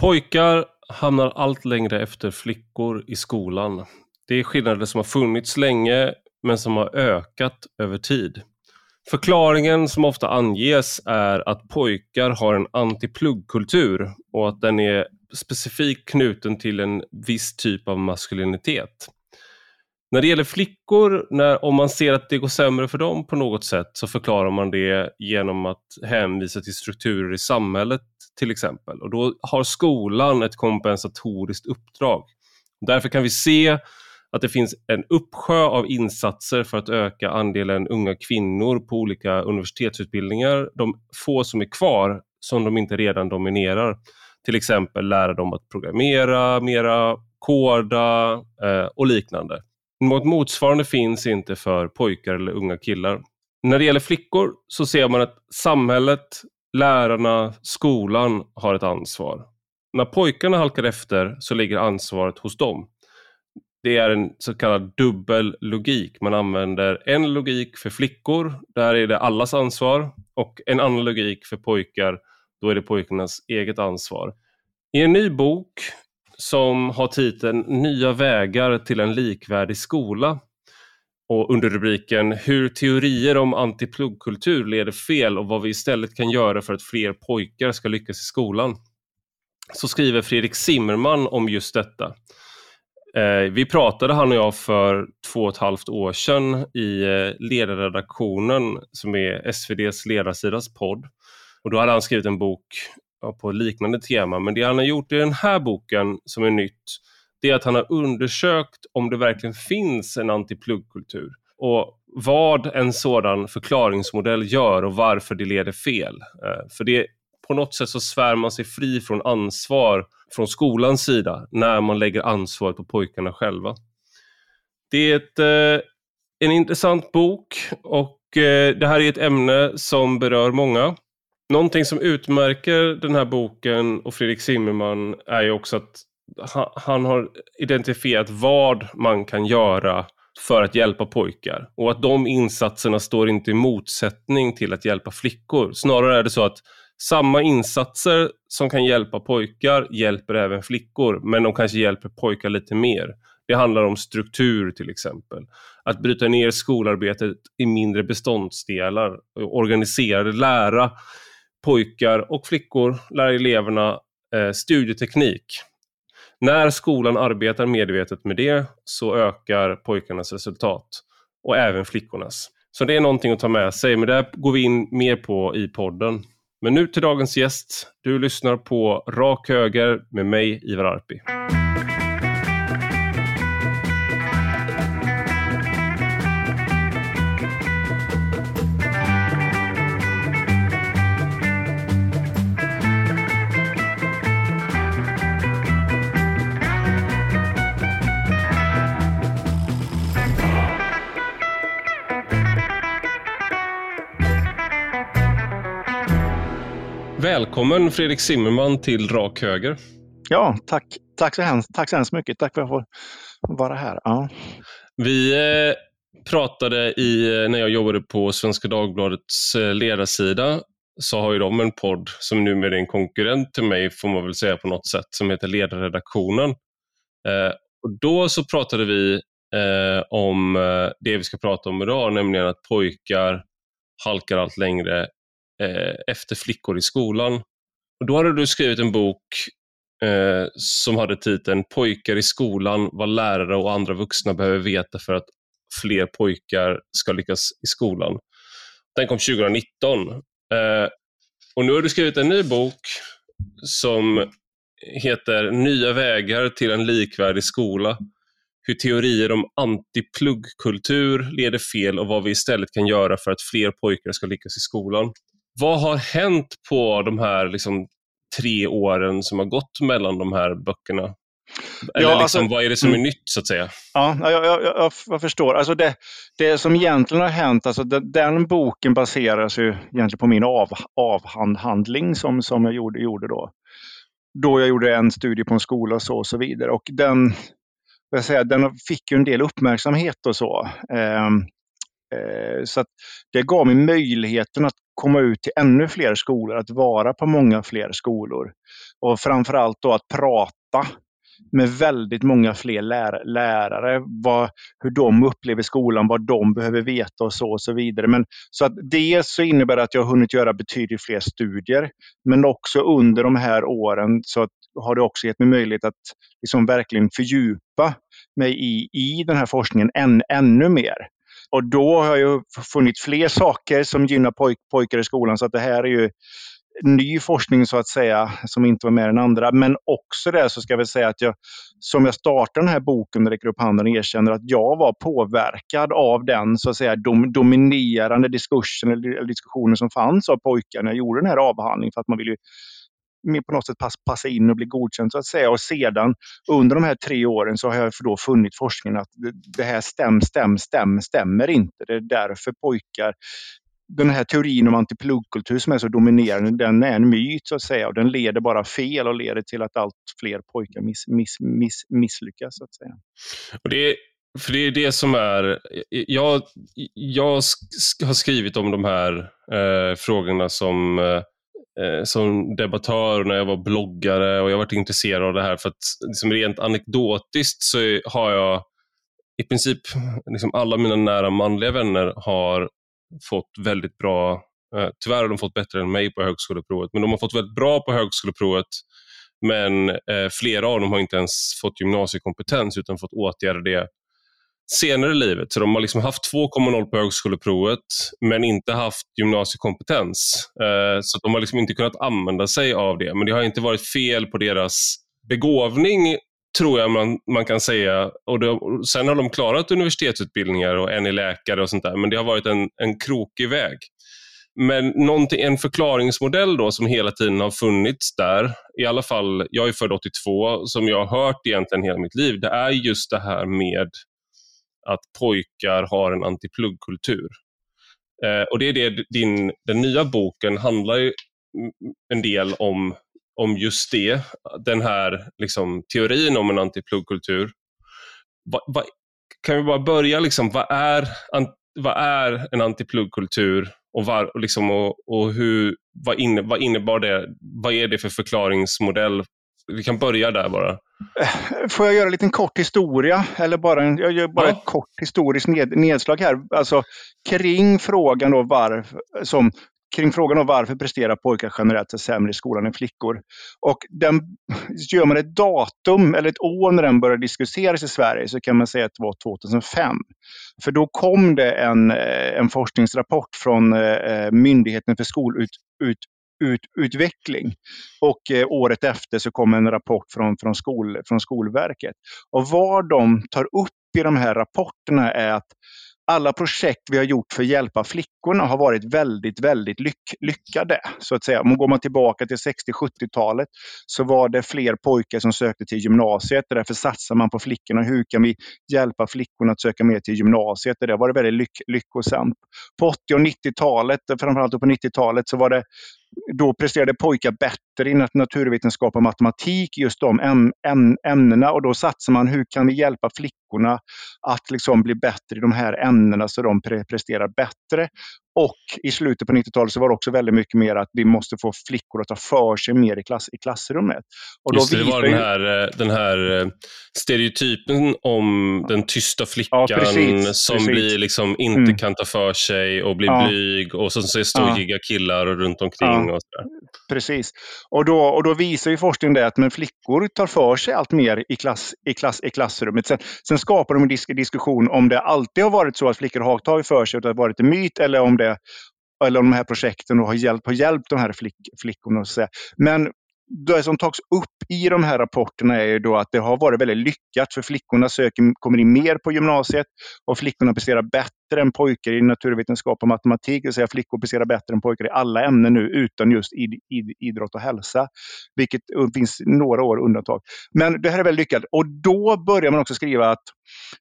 Pojkar hamnar allt längre efter flickor i skolan. Det är skillnader som har funnits länge men som har ökat över tid. Förklaringen som ofta anges är att pojkar har en antipluggkultur och att den är specifikt knuten till en viss typ av maskulinitet. När det gäller flickor, när, om man ser att det går sämre för dem på något sätt så förklarar man det genom att hänvisa till strukturer i samhället till exempel. Och då har skolan ett kompensatoriskt uppdrag. Därför kan vi se att det finns en uppsjö av insatser för att öka andelen unga kvinnor på olika universitetsutbildningar. De få som är kvar som de inte redan dominerar. Till exempel lära dem att programmera, mera koda eh, och liknande. Något motsvarande finns inte för pojkar eller unga killar. När det gäller flickor så ser man att samhället, lärarna, skolan har ett ansvar. När pojkarna halkar efter så ligger ansvaret hos dem. Det är en så kallad dubbel logik. Man använder en logik för flickor, där är det allas ansvar, och en annan logik för pojkar, då är det pojkarnas eget ansvar. I en ny bok som har titeln Nya vägar till en likvärdig skola och under rubriken Hur teorier om antipluggkultur leder fel och vad vi istället kan göra för att fler pojkar ska lyckas i skolan. Så skriver Fredrik Zimmerman om just detta. Eh, vi pratade han och jag för två och ett halvt år sedan i eh, ledarredaktionen som är SVDs ledarsidas podd. Och då hade han skrivit en bok på liknande tema. Men det han har gjort i den här boken som är nytt, det är att han har undersökt om det verkligen finns en antipluggkultur och vad en sådan förklaringsmodell gör och varför det leder fel. Eh, för det på något sätt så svär man sig fri från ansvar från skolans sida när man lägger ansvaret på pojkarna själva. Det är ett, eh, en intressant bok och eh, det här är ett ämne som berör många. Någonting som utmärker den här boken och Fredrik Zimmerman är ju också att han har identifierat vad man kan göra för att hjälpa pojkar och att de insatserna står inte i motsättning till att hjälpa flickor. Snarare är det så att samma insatser som kan hjälpa pojkar hjälper även flickor, men de kanske hjälper pojkar lite mer. Det handlar om struktur till exempel. Att bryta ner skolarbetet i mindre beståndsdelar, organisera det, lära pojkar och flickor, lär eleverna eh, studieteknik. När skolan arbetar medvetet med det så ökar pojkarnas resultat och även flickornas. Så det är någonting att ta med sig, men det går vi in mer på i podden. Men nu till dagens gäst. Du lyssnar på Rak Höger med mig, Ivar Arpi. Välkommen Fredrik Zimmerman till Rak Höger. Ja, tack, tack, så, hemskt, tack så hemskt mycket. Tack för att jag får vara här. Ja. Vi eh, pratade i, eh, när jag jobbade på Svenska Dagbladets eh, ledarsida så har ju de en podd som numera är en konkurrent till mig får man väl säga på något sätt som heter Ledarredaktionen. Eh, och då så pratade vi eh, om det vi ska prata om idag, nämligen att pojkar halkar allt längre eh, efter flickor i skolan. Och Då hade du skrivit en bok eh, som hade titeln Pojkar i skolan, vad lärare och andra vuxna behöver veta för att fler pojkar ska lyckas i skolan. Den kom 2019. Eh, och Nu har du skrivit en ny bok som heter Nya vägar till en likvärdig skola. Hur teorier om antipluggkultur leder fel och vad vi istället kan göra för att fler pojkar ska lyckas i skolan. Vad har hänt på de här liksom, tre åren som har gått mellan de här böckerna? Eller ja, liksom, alltså, vad är det som är mm. nytt så att säga? Ja, jag, jag, jag, jag förstår. Alltså det, det som egentligen har hänt, alltså den, den boken baseras ju egentligen på min av, avhandling som, som jag gjorde, gjorde då. Då jag gjorde en studie på en skola och så och så vidare. Och den, jag säga, den fick ju en del uppmärksamhet och så. Eh, eh, så det gav mig möjligheten att komma ut till ännu fler skolor, att vara på många fler skolor. Och framförallt då att prata med väldigt många fler lär, lärare, vad, hur de upplever skolan, vad de behöver veta och så och så vidare. Men, så att dels så innebär det att jag har hunnit göra betydligt fler studier, men också under de här åren så att, har det också gett mig möjlighet att liksom verkligen fördjupa mig i, i den här forskningen än, ännu mer. Och då har jag funnit fler saker som gynnar poj pojkar i skolan. Så att det här är ju ny forskning så att säga, som inte var med den andra. Men också det så ska jag väl säga att jag, som jag startar den här boken, räcker upp handen och erkänner att jag var påverkad av den så att säga dom, dominerande diskursen eller diskussionen som fanns av pojkar när jag gjorde den här avhandlingen. För att man vill ju på något sätt passa in och bli godkänd så att säga. Och sedan under de här tre åren så har jag då funnit forskningen att det här stäm, stäm, stäm, stämmer inte. Det är därför pojkar den här teorin om antipluggkultur som är så dominerande, den är en myt så att säga och den leder bara fel och leder till att allt fler pojkar miss, miss, miss, misslyckas. Så att säga. Och det, är, för det är det som är... Jag, jag har skrivit om de här eh, frågorna som, eh, Eh, som debattör när jag var bloggare och jag har varit intresserad av det här för att liksom rent anekdotiskt så har jag i princip liksom alla mina nära manliga vänner har fått väldigt bra, eh, tyvärr har de fått bättre än mig på högskoleprovet, men de har fått väldigt bra på högskoleprovet. Men eh, flera av dem har inte ens fått gymnasiekompetens utan fått åtgärda det senare i livet. Så de har liksom haft 2,0 på högskoleprovet men inte haft gymnasiekompetens. Eh, så de har liksom inte kunnat använda sig av det. Men det har inte varit fel på deras begåvning tror jag man, man kan säga. Och det, sen har de klarat universitetsutbildningar och en är läkare och sånt där, men det har varit en, en krokig väg. Men en förklaringsmodell då som hela tiden har funnits där, i alla fall, jag är född 82, som jag har hört egentligen hela mitt liv, det är just det här med att pojkar har en antipluggkultur. Eh, och det är det din, den nya boken handlar ju en del om om just det, den här liksom, teorin om en antipluggkultur. Va, va, kan vi bara börja, liksom, vad, är, an, vad är en antipluggkultur och, var, och, liksom, och, och hur, vad, inne, vad innebar det? Vad är det för förklaringsmodell? Vi kan börja där bara. Eh, får jag göra en liten kort historia? Eller bara en, jag gör bara ja. ett kort historiskt ned, nedslag här. Alltså, kring frågan då varför, som kring frågan om varför presterar pojkar generellt sett sämre i skolan än flickor. Och den, gör man ett datum eller ett år när den började diskuteras i Sverige så kan man säga att det var 2005. För då kom det en, eh, en forskningsrapport från eh, Myndigheten för utveckling. Och eh, året efter så kom en rapport från, från, skol, från Skolverket. Och vad de tar upp i de här rapporterna är att alla projekt vi har gjort för att hjälpa flickorna har varit väldigt, väldigt lyck lyckade. Så att säga. Om går man tillbaka till 60-70-talet så var det fler pojkar som sökte till gymnasiet. Därför satsar man på flickorna. Hur kan vi hjälpa flickorna att söka mer till gymnasiet? Det har varit väldigt lyck lyckosamt. På 80 och 90-talet, framförallt på 90-talet, så var det då presterade pojkar bättre i naturvetenskap och matematik, just de ämnena. Och då satsar man, hur kan vi hjälpa flickorna att liksom bli bättre i de här ämnena så de presterar bättre? Och i slutet på 90-talet så var det också väldigt mycket mer att vi måste få flickor att ta för sig mer i, klass, i klassrummet. Och då Just det, det var den här, eh, den här eh, stereotypen om den tysta flickan ja, precis, som precis. Blir liksom, inte mm. kan ta för sig och blir ja. blyg och så ser stojiga ja. killar runt omkring. Ja. Och så Precis. Och då, och då visar ju forskningen det att men flickor tar för sig allt mer i, klass, i, klass, i klassrummet. Sen, sen skapar de en disk, diskussion om det alltid har varit så att flickor har tagit för sig och det har varit en myt eller om det Eh, det, eller om de här projekten har hjälpt, har hjälpt de här flick, flickorna. Så Men det som tas upp i de här rapporterna är då att det har varit väldigt lyckat för flickorna söker, kommer in mer på gymnasiet och flickorna presterar bättre än pojkar i naturvetenskap och matematik. Det vill säga flickor presterar bättre än pojkar i alla ämnen nu utan just id, id, idrott och hälsa. Vilket finns några år undantag. Men det här är väldigt lyckat och då börjar man också skriva att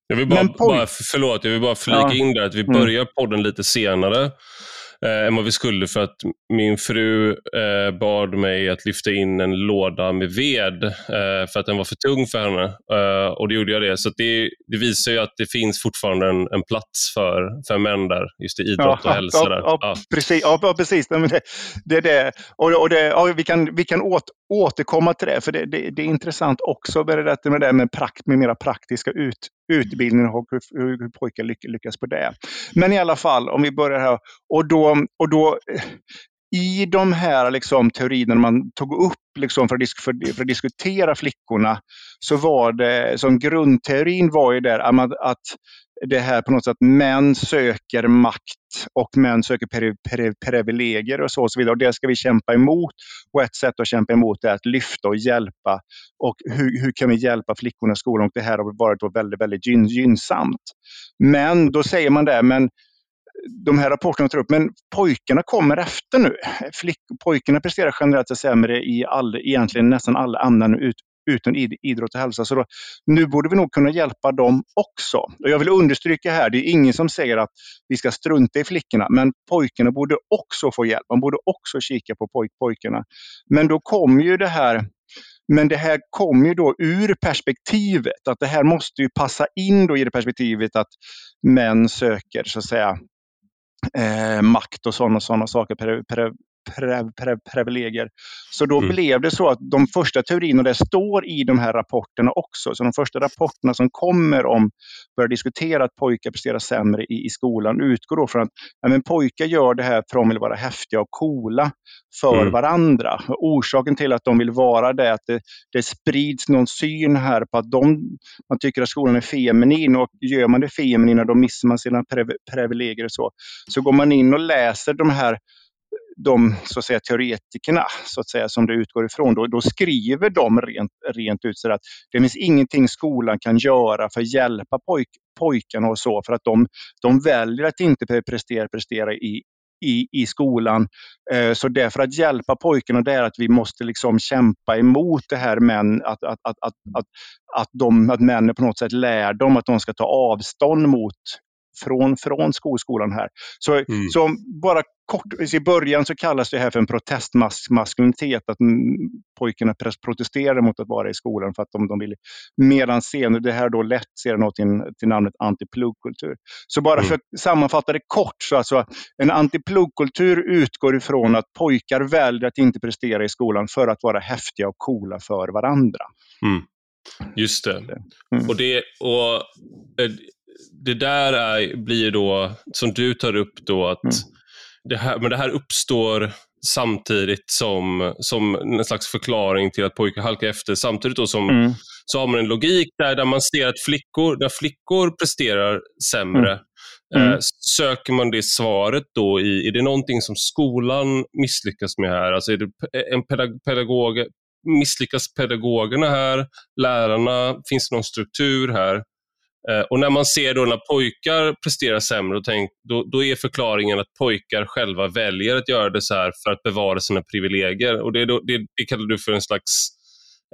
jag vill bara, bara, förlåt, jag vill bara flika ja. in där att vi mm. börjar podden lite senare. Eh, än vad vi skulle för att min fru eh, bad mig att lyfta in en låda med ved eh, för att den var för tung för henne. Eh, och då gjorde jag det. Så det, det, visar ju att det finns fortfarande en, en plats för, för män där, just i idrott ja, och hälsa. Ja, där. Ja, Precis. Ja, precis. Det, det det. Och, och det, ja, vi kan, vi kan åt, återkomma till det, för det, det, det är intressant också med det, med det med, prakt, med mera praktiska ut, utbildningar och hur, hur pojkar lyckas på det. Men i alla fall, om vi börjar här. Och då, och då eh, i de här liksom, teorierna man tog upp liksom, för, att för, för, att diskutera flickorna, så var det, som grundteorin var ju där att det här på något sätt, män söker makt och män söker privilegier och så, och så vidare. Och det ska vi kämpa emot. Och ett sätt att kämpa emot är att lyfta och hjälpa. Och hur, hur kan vi hjälpa flickorna i skolan? Och det här har varit då väldigt, väldigt gyn, gynnsamt. Men då säger man det, men de här rapporterna tar upp, men pojkarna kommer efter nu. Flick, pojkarna presterar generellt sämre i all, egentligen nästan alla ämnen ut, utan idrott och hälsa. Så då, nu borde vi nog kunna hjälpa dem också. Och jag vill understryka här, det är ingen som säger att vi ska strunta i flickorna, men pojkarna borde också få hjälp. Man borde också kika på poj pojkarna. Men då kommer ju det här men det här kommer ju då ur perspektivet att det här måste ju passa in då i det perspektivet att män söker så att säga eh, makt och sådana såna saker, privilegier. Så då mm. blev det så att de första teorierna, det står i de här rapporterna också, så de första rapporterna som kommer om, börjar diskutera att pojkar presterar sämre i, i skolan, utgår då från att ja, men pojkar gör det här för att de vill vara häftiga och coola för mm. varandra. Och orsaken till att de vill vara det är att det, det sprids någon syn här på att de, man tycker att skolan är feminin och gör man det feminina då missar man sina privilegier och så. Så går man in och läser de här de så att säga, teoretikerna så att säga, som det utgår ifrån, då, då skriver de rent, rent ut så att det finns ingenting skolan kan göra för att hjälpa pojk, pojkarna och så, för att de, de väljer att inte prestera, prestera i, i, i skolan. Eh, så därför att hjälpa pojkarna det är att vi måste liksom kämpa emot det här män, att, att, att, att, att, att, de, att männen på något sätt lär dem att de ska ta avstånd mot från, från skolskolan här. Så, mm. så bara kort, i början så kallas det här för en protestmaskulinitet, att pojkarna protesterar mot att vara i skolan för att de, de vill. Medan senare, det här då lätt ser något till, till namnet antipluggkultur. Så bara mm. för att sammanfatta det kort, så alltså en antipluggkultur utgår ifrån att pojkar väljer att inte prestera i skolan för att vara häftiga och coola för varandra. Mm. Just det. Mm. Och, det och eh, det där är, blir då, som du tar upp då, att mm. det, här, men det här uppstår samtidigt som, som en slags förklaring till att pojkar halkar efter. Samtidigt då som mm. så har man en logik där, där man ser att flickor, när flickor presterar sämre, mm. Eh, mm. söker man det svaret då i, är det någonting som skolan misslyckas med här? Alltså är det en pedag pedagog, misslyckas pedagogerna här? Lärarna? Finns det någon struktur här? Eh, och när man ser då när pojkar presterar sämre, tänk, då, då, är förklaringen att pojkar själva väljer att göra det så här för att bevara sina privilegier. Och det, det, det kallar du för en slags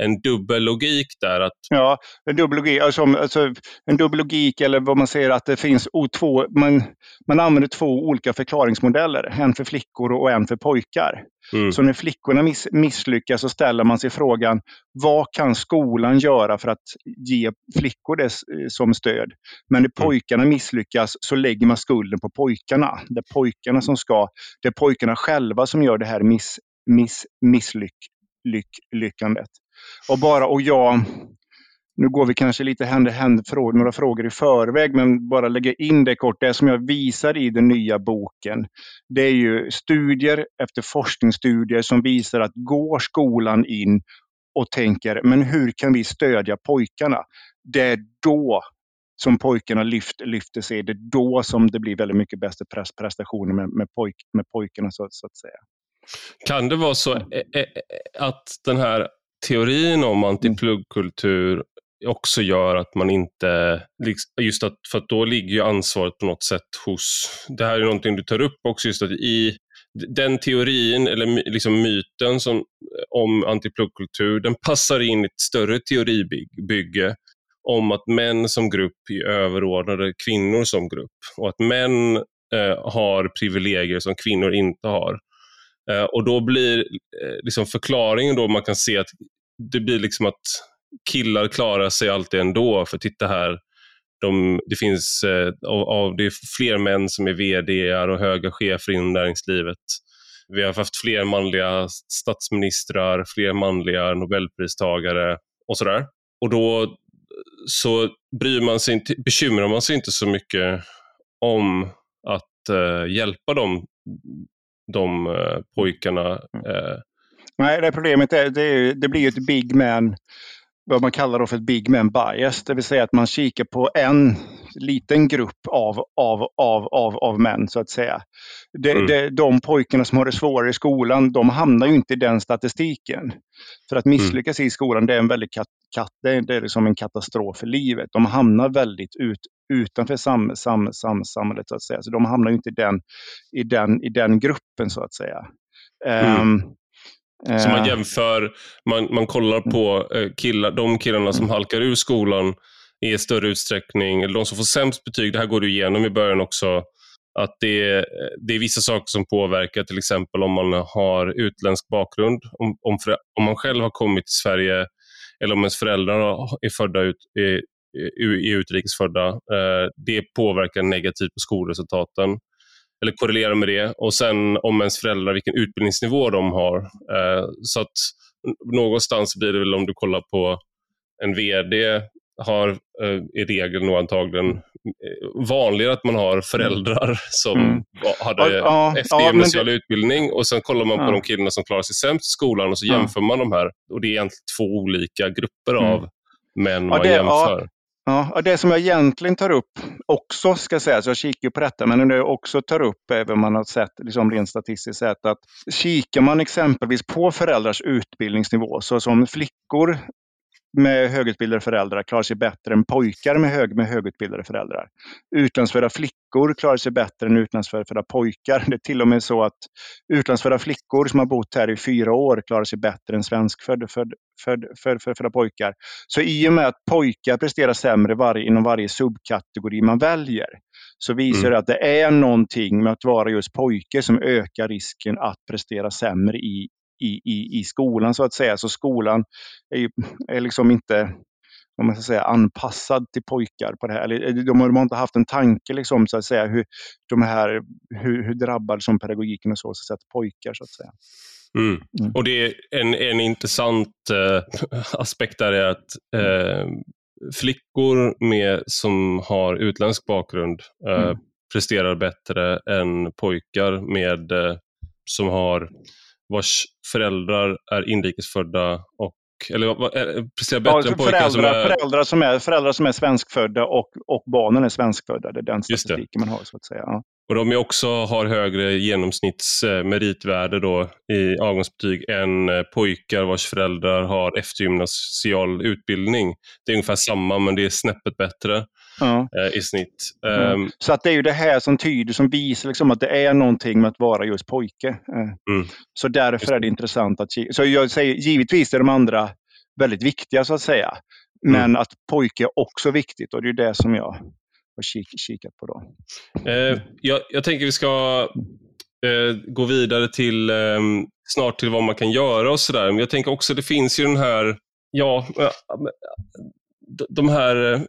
en dubbel logik där? Att... Ja, en dubbel logik, alltså, alltså, en dubbel logik eller vad man säger att det finns två, man, man använder två olika förklaringsmodeller, en för flickor och en för pojkar. Mm. Så när flickorna miss, misslyckas så ställer man sig frågan, vad kan skolan göra för att ge flickor det som stöd? Men när mm. pojkarna misslyckas så lägger man skulden på pojkarna. Det är pojkarna som ska, det är pojkarna själva som gör det här miss, miss, misslyckandet. Och bara, och jag, nu går vi kanske lite hand i hand några frågor i förväg, men bara lägga in det kort. Det som jag visar i den nya boken, det är ju studier efter forskningsstudier som visar att går skolan in och tänker, men hur kan vi stödja pojkarna? Det är då som pojkarna lyft, lyfter sig. Det är då som det blir väldigt mycket bästa prestationer med, med, pojk, med pojkarna så, så, att säga. Kan det vara så eh, eh, att den här teorin om antipluggkultur också gör att man inte, just att, för att då ligger ju ansvaret på något sätt hos, det här är någonting du tar upp också, just att i den teorin, eller liksom myten som, om antipluggkultur, den passar in i ett större teoribygge om att män som grupp är överordnade kvinnor som grupp och att män eh, har privilegier som kvinnor inte har. Eh, och då blir eh, liksom förklaringen då man kan se att det blir liksom att killar klarar sig alltid ändå, för titta här, de, det finns eh, av, av, det är fler män som är vd och höga chefer inom näringslivet. Vi har haft fler manliga statsministrar, fler manliga nobelpristagare och sådär. Och då så bryr man sig inte, bekymrar man sig inte så mycket om att eh, hjälpa dem, de uh, pojkarna. Uh. Nej, det problemet är, det, det blir ett big man vad man kallar för ett big man bias, det vill säga att man kikar på en liten grupp av, av, av, av, av män så att säga. De, mm. de, de pojkarna som har det svårare i skolan, de hamnar ju inte i den statistiken. För att misslyckas mm. i skolan, det är en väldigt kat, kat, det är, liksom en katastrof för livet. De hamnar väldigt ut, utanför sam, sam, sam, samhället så att säga. Så de hamnar inte i den, i den, i den gruppen så att säga. Mm. Um, så man eh. jämför, man, man kollar på eh, killar, de killarna som halkar ur skolan i större utsträckning, eller de som får sämst betyg, det här går du igenom i början också, att det är, det är vissa saker som påverkar, till exempel om man har utländsk bakgrund, om, om, om man själv har kommit till Sverige eller om ens föräldrar är födda ut, är, är utrikesfödda. Eh, det påverkar negativt på skolresultaten eller korrelerar med det. Och sen om ens föräldrar, vilken utbildningsnivå de har. Eh, så att någonstans blir det väl om du kollar på en VD har eh, i regel nog antagligen vanligare att man har föräldrar mm. som mm. hade ja, eftergymnasial ja, utbildning och sen kollar man på de killarna som klarar sig sämst i skolan och så jämför man de här. Och det är egentligen två olika grupper mm. av män man det, jämför. Ja, det som jag egentligen tar upp också, ska sägas, jag kikar på detta, men det jag också tar upp, även man har sett liksom rent statistiskt sett, att kikar man exempelvis på föräldrars utbildningsnivå, så som flickor med högutbildade föräldrar klarar sig bättre än pojkar med, hög, med högutbildade föräldrar. Utlandsfödda flickor klarar sig bättre än utlandsfödda pojkar. Det är till och med så att utlandsfödda flickor som har bott här i fyra år klarar sig bättre än svenskfödda föd, föd, föd, födda pojkar. Så i och med att pojkar presterar sämre varje, inom varje subkategori man väljer, så visar mm. det att det är någonting med att vara just pojke som ökar risken att prestera sämre i, i, i, i skolan så att säga. Så skolan är, ju, är liksom inte om man ska säga, anpassad till pojkar på det här. Eller, de, har inte haft en tanke liksom, så att säga, hur, de här, hur, hur drabbar som pedagogiken och så, så att säga, pojkar. Så att säga. Mm. Mm. Och det är en, en intressant äh, aspekt där är att äh, flickor med, som har utländsk bakgrund äh, mm. presterar bättre än pojkar med, som har vars föräldrar är inrikesfödda och eller presterar bättre ja, än pojkar som är... Föräldrar som är, föräldrar som är svenskfödda och, och barnen är svenskfödda. Det är den statistiken man har. så att säga. Ja. Och de är också har högre genomsnittsmeritvärde då i avgångsbetyg än eh, pojkar vars föräldrar har eftergymnasial utbildning. Det är ungefär samma, men det är snäppet bättre ja. Eh, i snitt. Ja. Um, så att det är ju det här som tyder, som visar liksom att det är någonting med att vara just pojke. Eh, mm. Så därför är det intressant att. Så jag säger, givetvis är de andra väldigt viktiga så att säga. Men mm. att pojke är också viktigt och det är det som jag har kik, kikat på. Då. Eh, jag, jag tänker vi ska eh, gå vidare till eh, snart till vad man kan göra och sådär. Men jag tänker också det finns ju den här, ja, de här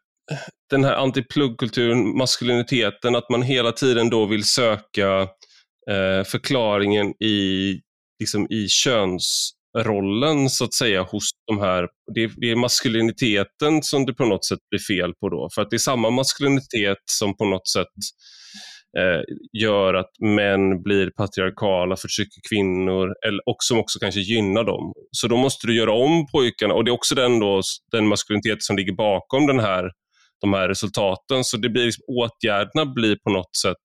den här antipluggkulturen, maskuliniteten, att man hela tiden då vill söka eh, förklaringen i, liksom i könsrollen så att säga hos de här, det, det, är maskuliniteten som det på något sätt blir fel på då. För att det är samma maskulinitet som på något sätt eh, gör att män blir patriarkala, förtrycker kvinnor eller, och som också kanske gynnar dem. Så då måste du göra om pojkarna och det är också den, då, den maskulinitet som ligger bakom den här de här resultaten. Så det blir liksom, åtgärderna blir på något sätt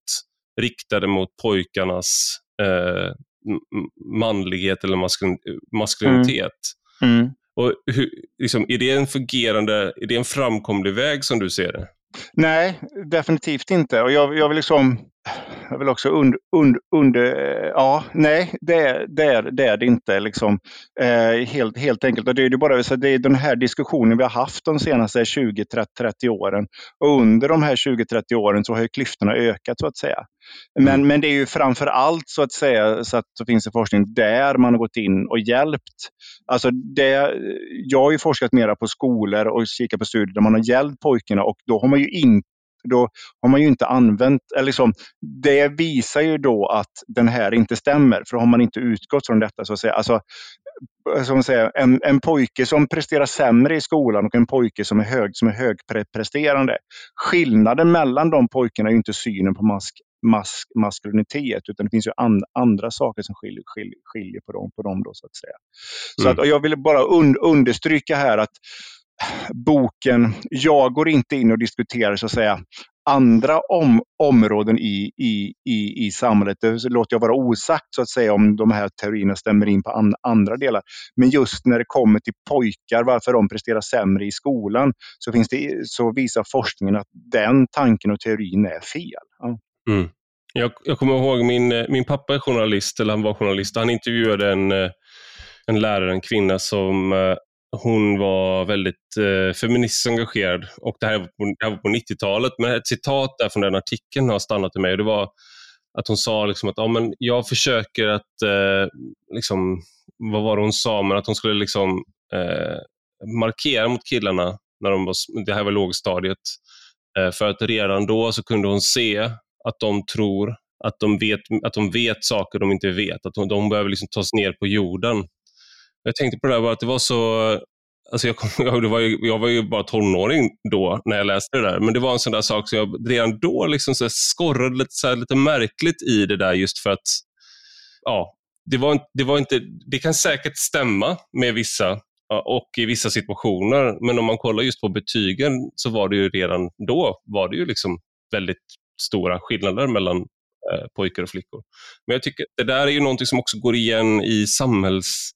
riktade mot pojkarnas eh, manlighet eller maskulin, maskulinitet. Mm. Mm. Och hur, liksom, är det en fungerande, är det en framkomlig väg som du ser det? Nej, definitivt inte. Och jag, jag vill liksom, jag vill också under, under, under ja, nej, det är det, är, det, är det inte. Liksom. Eh, helt, helt enkelt. Och det, är det, bara, så det är den här diskussionen vi har haft de senaste 20-30 åren. Och under de här 20-30 åren så har ju klyftorna ökat så att säga. Men, mm. men det är ju framför allt så att säga så att det finns en forskning där man har gått in och hjälpt. Alltså det, jag har ju forskat mera på skolor och kikat på studier där man har hjälpt pojkarna och då har man ju inte då har man ju inte använt, eller liksom, det visar ju då att den här inte stämmer, för har man inte utgått från detta så att säga. Alltså, som säger, en, en pojke som presterar sämre i skolan och en pojke som är, hög, som är högpresterande. Skillnaden mellan de pojkarna är ju inte synen på mask, mask, maskulinitet, utan det finns ju an, andra saker som skiljer, skiljer, skiljer på dem. På dem då, så att säga. Så mm. att, jag vill bara un, understryka här att boken, jag går inte in och diskuterar så att säga andra om, områden i, i, i, i samhället. Det låter jag vara osagt så att säga om de här teorierna stämmer in på an, andra delar. Men just när det kommer till pojkar, varför de presterar sämre i skolan, så, finns det, så visar forskningen att den tanken och teorin är fel. Ja. Mm. Jag, jag, kommer ihåg min, min pappa är journalist, eller han var journalist. Han intervjuade en, en lärare, en kvinna som eh, hon var väldigt eh, feministiskt engagerad och det här, var på, det här var på 90-talet. Men ett citat där från den artikeln har stannat i mig och det var att hon sa liksom att ja, men jag försöker att, eh, liksom, vad var det hon sa, men att hon skulle liksom, eh, markera mot killarna när de var, det här var lågstadiet. Eh, för att redan då så kunde hon se att de tror att de vet, att de vet saker de inte vet, att de, de behöver liksom tas ner på jorden. Jag tänkte på det där att det var så Alltså jag, kom, det var ju, jag var ju bara tonåring då när jag läste det där, men det var en sån där sak som jag redan då liksom så skorrade lite, så lite märkligt i det där just för att ja, det, var, det, var inte, det kan säkert stämma med vissa och i vissa situationer, men om man kollar just på betygen så var det ju redan då var det ju liksom väldigt stora skillnader mellan eh, pojkar och flickor. Men jag tycker det där är ju någonting som också går igen i samhälls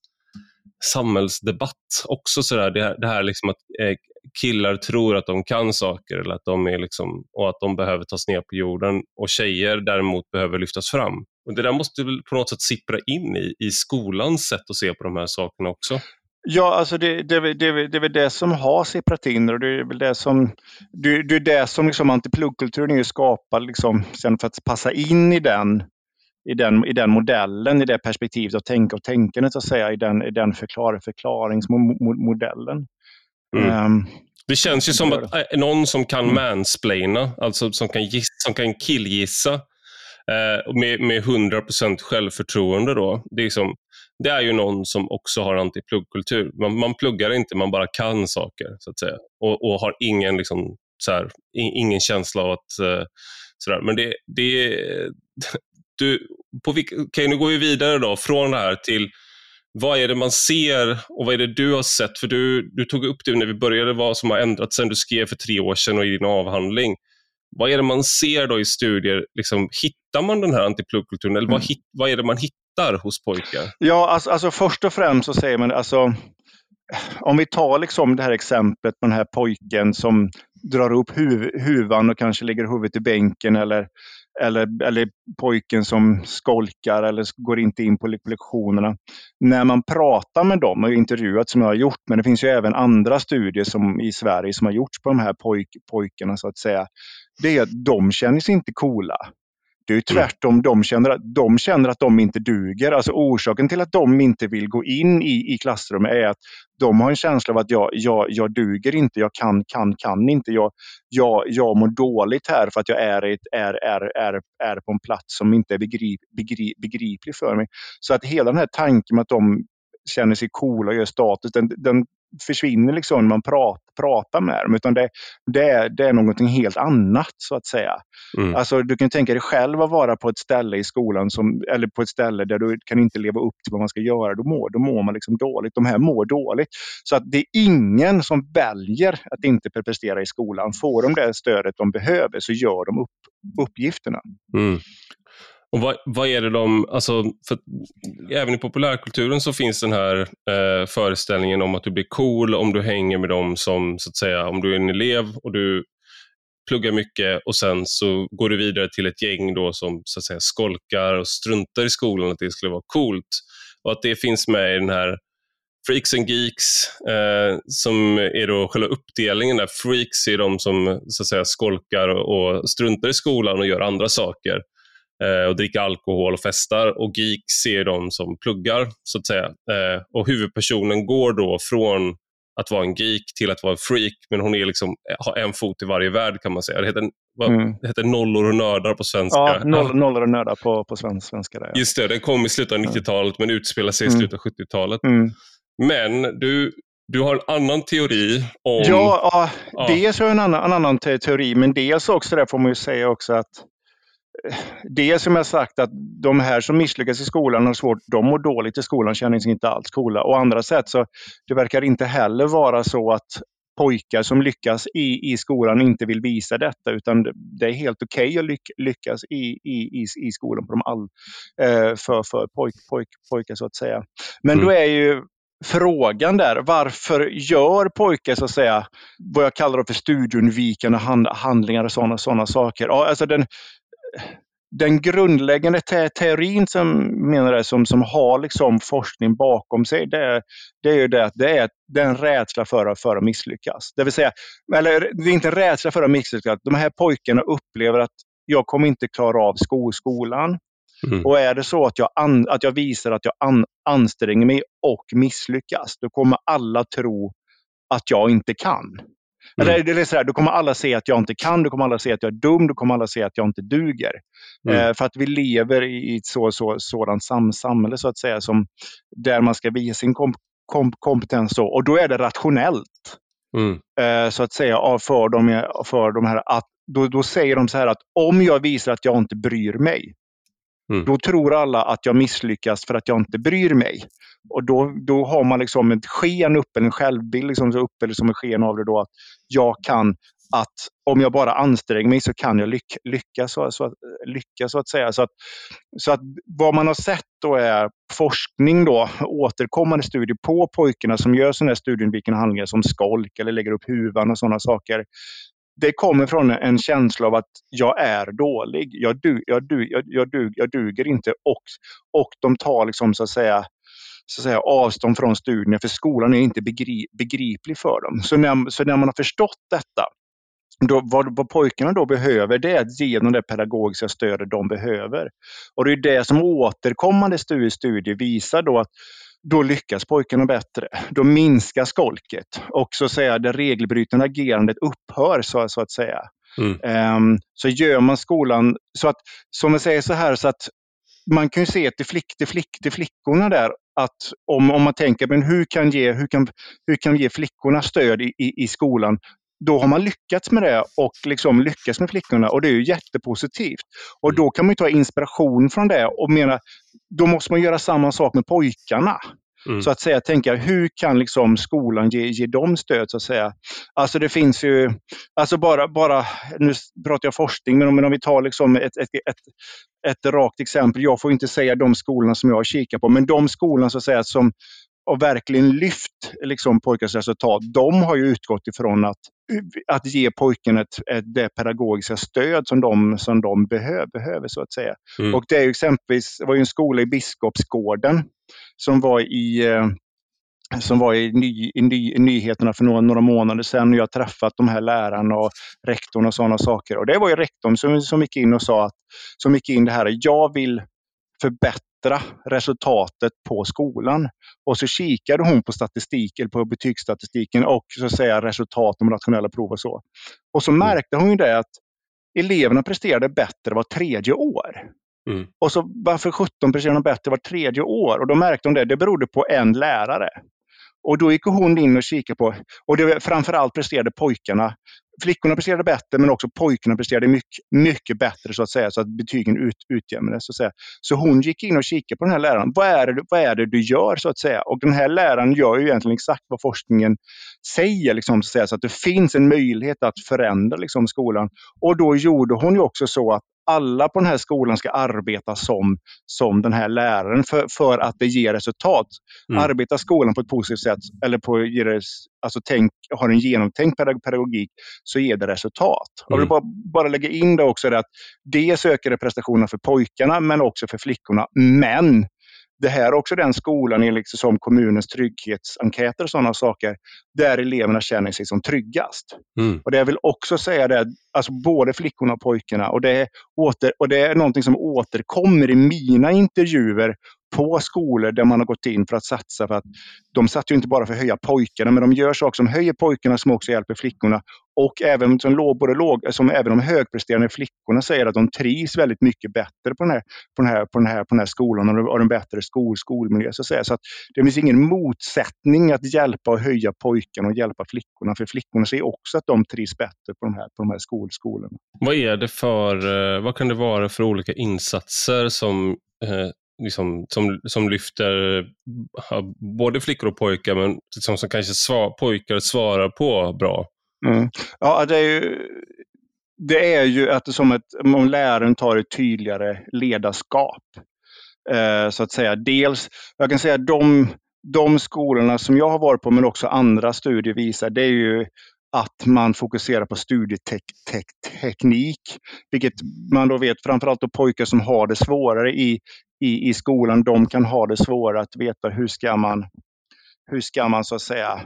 samhällsdebatt också. Sådär. Det, här, det här liksom att eh, killar tror att de kan saker eller att de är liksom, och att de behöver tas ner på jorden och tjejer däremot behöver lyftas fram. Och Det där måste väl på något sätt sippra in i, i skolans sätt att se på de här sakerna också. Ja, alltså det, det, det, det är väl det som har sipprat in och det är väl det som, det, det är det som liksom antipluggkulturen är skapad liksom, sen för att passa in i den i den, i den modellen, i det perspektivet och tänka och tänkandet, så att säga, i den, i den förklar, förklaringsmodellen. Mm. Um, det känns ju som att någon som kan mm. mansplaina, alltså som kan, giss, som kan killgissa eh, med, med 100% självförtroende. Då. Det, är som, det är ju någon som också har antipluggkultur. Man, man pluggar inte, man bara kan saker. så att säga. Och, och har ingen, liksom, så här, ingen känsla av att... Eh, sådär. Men det, det, du, på vilka, okay, nu går vi vidare då från det här till vad är det man ser och vad är det du har sett? För du, du tog upp det när vi började, vad som har ändrats sen du skrev för tre år sedan och i din avhandling. Vad är det man ser då i studier? Liksom, hittar man den här antipluggkulturen eller mm. vad, hit, vad är det man hittar hos pojkar? Ja, alltså, alltså först och främst så säger man, alltså, om vi tar liksom det här exemplet med den här pojken som drar upp huv, huvan och kanske lägger huvudet i bänken eller eller, eller pojken som skolkar eller går inte in på lektionerna. När man pratar med dem, och intervjuat som jag har gjort, men det finns ju även andra studier som, i Sverige som har gjorts på de här pojk, pojkarna så att säga. Det är att de känner sig inte coola. Det är ju mm. tvärtom, de känner, att, de känner att de inte duger. Alltså orsaken till att de inte vill gå in i, i klassrummet är att de har en känsla av att jag, jag, jag duger inte, jag kan, kan, kan inte. Jag, jag, jag mår dåligt här för att jag är, ett, är, är, är, är på en plats som inte är begrip, begrip, begriplig för mig. Så att hela den här tanken med att de känner sig coola och gör status, den, den försvinner liksom när man prat, pratar med dem. Utan det, det, är, det är någonting helt annat så att säga. Mm. Alltså, du kan tänka dig själv att vara på ett ställe i skolan som, eller på ett ställe där du kan inte leva upp till vad man ska göra. Då mår, då mår man liksom dåligt. De här mår dåligt. Så att det är ingen som väljer att inte prestera i skolan. Får de det stödet de behöver så gör de upp, uppgifterna. Mm. Och vad, vad, är det de, alltså, för även i populärkulturen så finns den här eh, föreställningen om att du blir cool om du hänger med dem som, så att säga, om du är en elev och du pluggar mycket och sen så går du vidare till ett gäng då som så att säga skolkar och struntar i skolan, att det skulle vara coolt. Och att det finns med i den här Freaks and Geeks, eh, som är då själva uppdelningen. Där. Freaks är de som så att säga, skolkar och struntar i skolan och gör andra saker och dricker alkohol och festar. Och Geeks är de som pluggar, så att säga. Eh, och huvudpersonen går då från att vara en geek till att vara en freak, men hon är liksom, har en fot i varje värld kan man säga. Det heter, vad, mm. det heter Nollor och nördar på svenska. Ja, noll, Nollor och nördar på, på svenska. Där, ja. Just det, den kom i slutet av 90-talet men utspelar sig i mm. slutet av 70-talet. Mm. Men du, du har en annan teori om... Ja, ja, ja. dels har jag en annan, en annan teori, men dels också där får man ju säga också att Dels som jag sagt att de här som misslyckas i skolan har svårt, de mår dåligt i skolan, känner sig inte alls coola. Och andra sätt så det verkar inte heller vara så att pojkar som lyckas i, i skolan inte vill visa detta utan det är helt okej okay att lyck, lyckas i, i, i, skolan på de all, eh, för, för pojk, pojk, pojkar så att säga. Men mm. då är ju frågan där. Varför gör pojkar så att säga vad jag kallar för studieundvikande hand, handlingar och sådana såna saker? Ja, alltså den, den grundläggande te teorin som, menar det, som, som har liksom forskning bakom sig, det, det är ju det att det är, det är en rädsla för, för att misslyckas. Det vill säga, eller det är inte en rädsla för att misslyckas. De här pojkarna upplever att jag kommer inte klara av sko skolan. Mm. Och är det så att jag, an, att jag visar att jag an, anstränger mig och misslyckas, då kommer alla tro att jag inte kan. Mm. Det är så här, då kommer alla se att jag inte kan, då kommer alla se att jag är dum, då kommer alla se att jag inte duger. Mm. Eh, för att vi lever i ett så, så, sådant sam samhälle, så att säga, som, där man ska visa sin kom, kom, kompetens. Så, och då är det rationellt. Mm. Eh, så att säga för de, för de här att då, då säger de så här att om jag visar att jag inte bryr mig, Mm. Då tror alla att jag misslyckas för att jag inte bryr mig. Och då, då har man liksom ett sken uppe, en självbild liksom uppe, eller som en sken av det då att jag kan att om jag bara anstränger mig så kan jag lyck, lyckas, så, så, lyckas så att säga. Så att, så att vad man har sett då är forskning, då, återkommande studier på pojkarna som gör sådana här studieundvikande handlingar som skolk eller lägger upp huvan och sådana saker det kommer från en känsla av att jag är dålig. Jag, du, jag, du, jag, jag, dug, jag duger inte. Och, och de tar liksom, så att säga, så att säga, avstånd från studierna för skolan är inte begri, begriplig för dem. Så när, så när man har förstått detta, då, vad, vad pojkarna då behöver det är att ge dem det pedagogiska stödet de behöver. Och det är det som återkommande studier visar då att då lyckas pojkarna bättre. Då minskar skolket och så att säga, det regelbrytande agerandet upphör så, så att säga. Mm. Um, så gör man skolan så att, som jag säger så här, så att man kan ju se till, flick, till, flick, till flickorna där att om, om man tänker, men hur kan ge, hur kan, hur kan ge flickorna stöd i, i, i skolan? Då har man lyckats med det och liksom lyckats med flickorna och det är ju jättepositivt. Och mm. då kan man ta inspiration från det och mena, då måste man göra samma sak med pojkarna. Mm. Så att säga, tänka hur kan liksom skolan ge, ge dem stöd så att säga. Alltså det finns ju, alltså bara, bara nu pratar jag forskning, men om, men om vi tar liksom ett, ett, ett, ett rakt exempel. Jag får inte säga de skolorna som jag kikar på, men de skolorna så att säga som och verkligen lyft liksom, pojkars resultat, de har ju utgått ifrån att, att ge pojkarna ett, ett, det pedagogiska stöd som de, som de behöver, behöver, så att säga. Mm. Och det är exempelvis, det var ju en skola i Biskopsgården som var i eh, som var i, ny, i, ny, i, nyheterna för några, några månader sedan. Jag har träffat de här lärarna och rektorn och sådana saker. Och det var ju rektorn som, som gick in och sa att, som gick in det här, jag vill förbättra förbättra resultatet på skolan. Och så kikade hon på statistik, eller på betygsstatistiken och så att säga resultat om nationella prov och så. Och så mm. märkte hon ju det att eleverna presterade bättre var tredje år. Mm. Och så varför 17 presterade de bättre var tredje år? Och då märkte hon det, det berodde på en lärare. Och då gick hon in och kikade på, och det, framförallt presterade pojkarna flickorna presterade bättre, men också pojkarna presterade mycket, mycket bättre så att säga, så att betygen ut, utjämnades. Så, att säga. så hon gick in och kikade på den här läraren. Vad är, det, vad är det du gör? så att säga? Och den här läraren gör ju egentligen exakt vad forskningen säger, liksom, så, att, säga, så att det finns en möjlighet att förändra liksom, skolan. Och då gjorde hon ju också så att alla på den här skolan ska arbeta som, som den här läraren för, för att det ger resultat. Mm. Arbetar skolan på ett positivt sätt eller på, det, alltså tänk, har en genomtänkt pedagogik så ger det resultat. Mm. Jag vill bara, bara lägga in det också, att dels ökar det prestationerna för pojkarna men också för flickorna. Men det här är också den skolan enligt som kommunens trygghetsenkäter och sådana saker, där eleverna känner sig som tryggast. Mm. Och det jag vill också säga det, alltså både flickorna och pojkarna, och det, är åter, och det är någonting som återkommer i mina intervjuer på skolor där man har gått in för att satsa. För att de satsar ju inte bara för att höja pojkarna, men de gör saker som höjer pojkarna som också hjälper flickorna. Och även som låg, både låg, som även de högpresterande flickorna säger att de trivs väldigt mycket bättre på den här, på den här, på den här, på den här skolan och har en bättre skol, skolmiljö. Så, att säga. så att det finns ingen motsättning att hjälpa och höja pojkarna och hjälpa flickorna. För flickorna ser också att de trivs bättre på de här, på de här skol, skolorna. Vad är det för, eh, vad kan det vara för olika insatser som eh, liksom, som, som lyfter både flickor och pojkar, men liksom, som kanske svar, pojkar svarar på bra. Mm. Ja, det är ju, det är ju att det som ett, om läraren tar ett tydligare ledarskap. Eh, så att säga. Dels, jag kan säga de, de skolorna som jag har varit på, men också andra studier visar, det är ju att man fokuserar på studieteknik, vilket man då vet framförallt då pojkar som har det svårare i, i, i skolan, de kan ha det svårare att veta hur ska man, hur ska man så att säga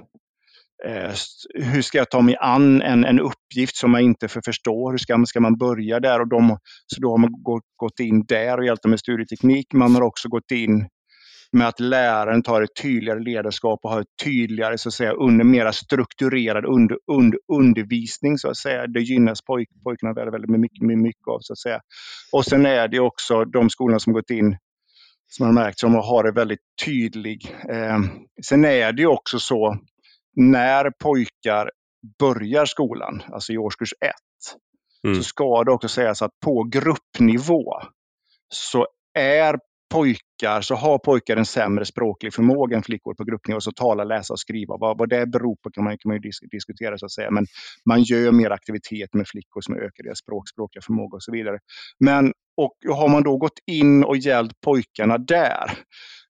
eh, hur ska jag ta mig an en, en uppgift som jag inte för förstår? Hur ska, ska man börja där? Och de, så då har man gått, gått in där och hjälpt dem med studieteknik. Man har också gått in med att läraren tar ett tydligare ledarskap och har ett tydligare, så att säga, under, mera strukturerad under, under, undervisning. Så att säga. Det gynnas pojk, pojkarna väldigt, väldigt mycket, mycket av. Så att säga. Och sen är det också de skolorna som gått in som man märkt som har det väldigt tydlig. Eh, sen är det också så när pojkar börjar skolan, alltså i årskurs ett, mm. så ska det också sägas att på gruppnivå så är pojkar, så har pojkar en sämre språklig förmåga än flickor på gruppnivå. Så tala, läsa och skriva. Vad, vad det beror på kan man, kan man ju dis diskutera så att säga. Men man gör mer aktivitet med flickor som ökar deras språk, språkliga förmåga och så vidare. Men och har man då gått in och hjälpt pojkarna där,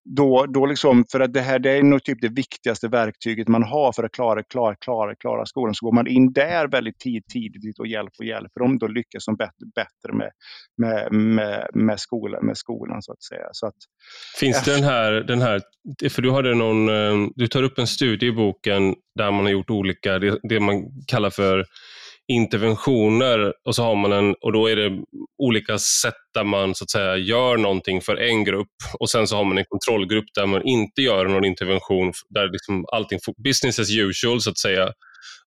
då, då liksom, för att det här det är nog typ det viktigaste verktyget man har för att klara, klara, klara, klara skolan. Så går man in där väldigt tidigt, tidigt och hjälper och hjälper dem, då lyckas de bättre, bättre med, med, med, med, skolan, med skolan så att säga. Så att, Finns det den här, den här, för du, hade någon, eh, du tar upp en studie i boken där man har gjort olika, det, det man kallar för interventioner och så har man en, och då är det olika sätt där man så att säga gör någonting för en grupp och sen så har man en kontrollgrupp där man inte gör någon intervention, där liksom allting business as usual så att säga.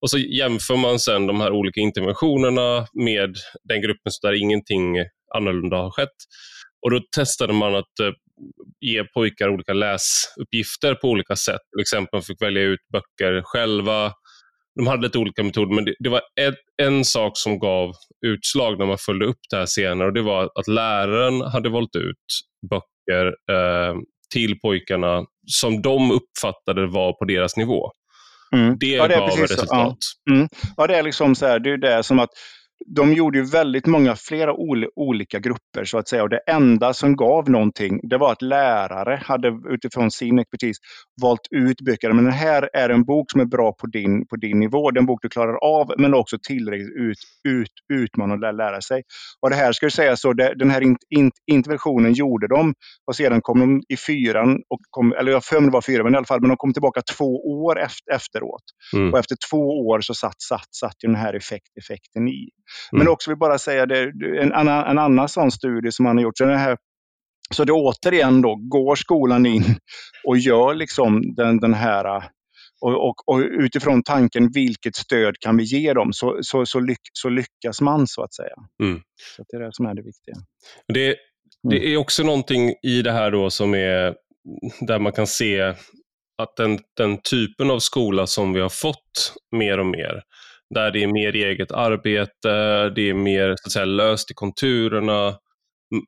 Och så jämför man sen de här olika interventionerna med den gruppen där ingenting annorlunda har skett. Och då testade man att eh, ge pojkar olika läsuppgifter på olika sätt. Till exempel fick välja ut böcker själva, de hade lite olika metoder, men det, det var ett, en sak som gav utslag när man följde upp det här senare och det var att läraren hade valt ut böcker eh, till pojkarna som de uppfattade var på deras nivå. Mm. Det, ja, det gav resultat. Ja. Mm. ja, det är liksom så här, det är det som att de gjorde ju väldigt många, flera olika grupper så att säga. Och det enda som gav någonting, det var att lärare hade utifrån sin expertis valt ut böcker. Men den här är en bok som är bra på din, på din nivå. Den bok du klarar av, men också tillräckligt ut, ut, utmanande att lära sig. Och det här ska jag säga så, det, den här in, in, interventionen gjorde de och sedan kom de i fyran, och kom, eller jag för det var fyra, men i alla fall, men de kom tillbaka två år efter, efteråt. Mm. Och efter två år så satt, satt, satt den här effekt, effekten i. Men mm. också vill bara säga det, en, annan, en annan sån studie som man har gjort. Så, den här, så det återigen då, går skolan in och gör liksom den, den här och, och, och, utifrån tanken vilket stöd kan vi ge dem så, så, så, lyck, så lyckas man så att säga. Mm. Så det är det som är det viktiga. Det, det mm. är också någonting i det här då som är där man kan se att den, den typen av skola som vi har fått mer och mer, där det är mer eget arbete, det är mer så att säga, löst i konturerna.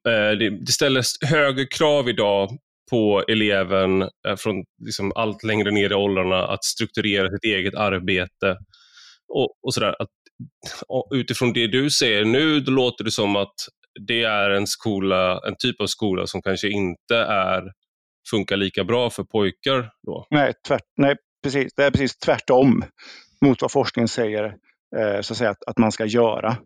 Eh, det ställs högre krav idag på eleven eh, från liksom allt längre ner i åldrarna att strukturera sitt eget arbete. Och, och sådär. Att, och utifrån det du säger nu, då låter det som att det är en skola, en typ av skola som kanske inte är, funkar lika bra för pojkar då? Nej, tvärt, nej precis. det är precis tvärtom mot vad forskningen säger eh, så att, säga, att, att man ska göra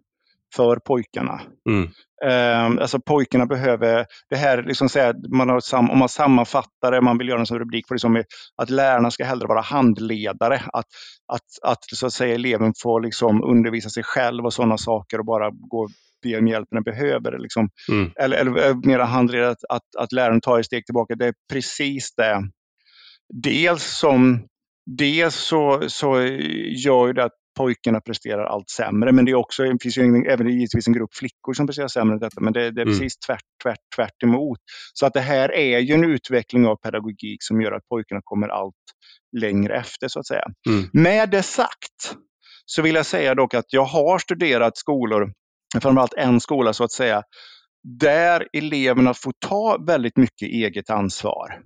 för pojkarna. Mm. Eh, alltså pojkarna behöver, det här liksom säga, man har sam, om man sammanfattar det, man vill göra en sån rubrik på det som att lärarna ska hellre vara handledare. Att, att, att så att säga, eleven får liksom undervisa sig själv och sådana saker och bara gå be om hjälp när den behöver. Liksom. Mm. Eller, eller mera handledare, att, att, att läraren tar ett steg tillbaka. Det är precis det. Dels som Dels så, så gör det att pojkarna presterar allt sämre. Men det, är också, det finns ju en, även givetvis en grupp flickor som presterar sämre än detta. Men det, det är mm. precis tvärt, tvärt, tvärt emot. Så att det här är ju en utveckling av pedagogik som gör att pojkarna kommer allt längre efter så att säga. Mm. Med det sagt så vill jag säga dock att jag har studerat skolor, framförallt en skola så att säga, där eleverna får ta väldigt mycket eget ansvar.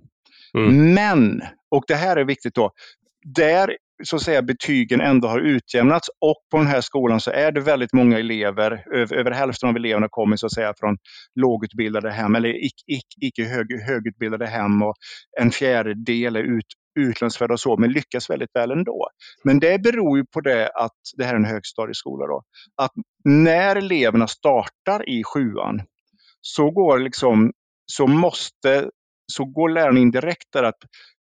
Mm. Men, och det här är viktigt då, där så att säga betygen ändå har utjämnats och på den här skolan så är det väldigt många elever, över, över hälften av eleverna kommer så att säga från lågutbildade hem eller icke, icke, icke hög, högutbildade hem och en fjärdedel är ut, utlandsfödda och så, men lyckas väldigt väl ändå. Men det beror ju på det att det här är en högstadieskola då. Att när eleverna startar i sjuan så går liksom så måste så går läraren in direkt där att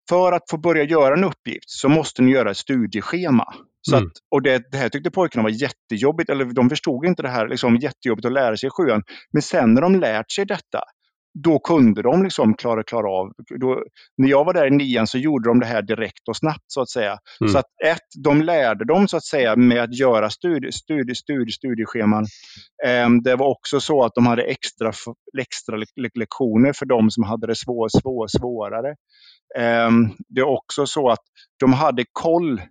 för att få börja göra en uppgift så måste ni göra ett studieschema. Så mm. att, och det, det, här tyckte pojkarna var jättejobbigt, eller de förstod inte det här, liksom, jättejobbigt att lära sig i sjuan. Men sen när de lärt sig detta, då kunde de liksom klara, klara av. Då, när jag var där i nian så gjorde de det här direkt och snabbt så att säga. Mm. Så att ett, de lärde dem så att säga med att göra studie, studie, studie, studiescheman. Eh, det var också så att de hade extra, extra lektioner för de som hade det svår, svår, svårare. Ehm, det är också så att de hade koll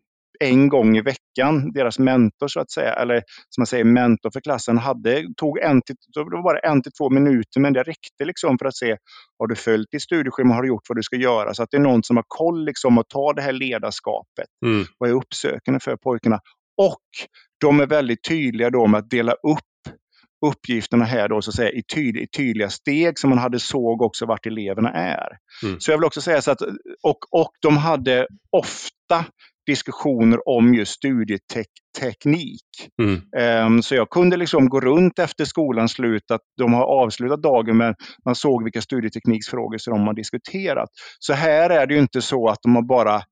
en gång i veckan. Deras mentor, så att säga, eller som man säger mentor för klassen, hade, tog en till, det var bara en till två minuter, men det räckte liksom för att se, har du följt ditt studieschema, har du gjort vad du ska göra? Så att det är någon som har koll liksom och tar det här ledarskapet mm. och är uppsökande för pojkarna. Och de är väldigt tydliga då med att dela upp uppgifterna här då, så att säga, i, tyd i tydliga steg som man hade såg också vart eleverna är. Mm. Så jag vill också säga så att, och, och de hade ofta diskussioner om just studieteknik. Mm. Um, så jag kunde liksom gå runt efter skolans slut, att de har avslutat dagen, men man såg vilka studietekniksfrågor som de har diskuterat. Så här är det ju inte så att de har bara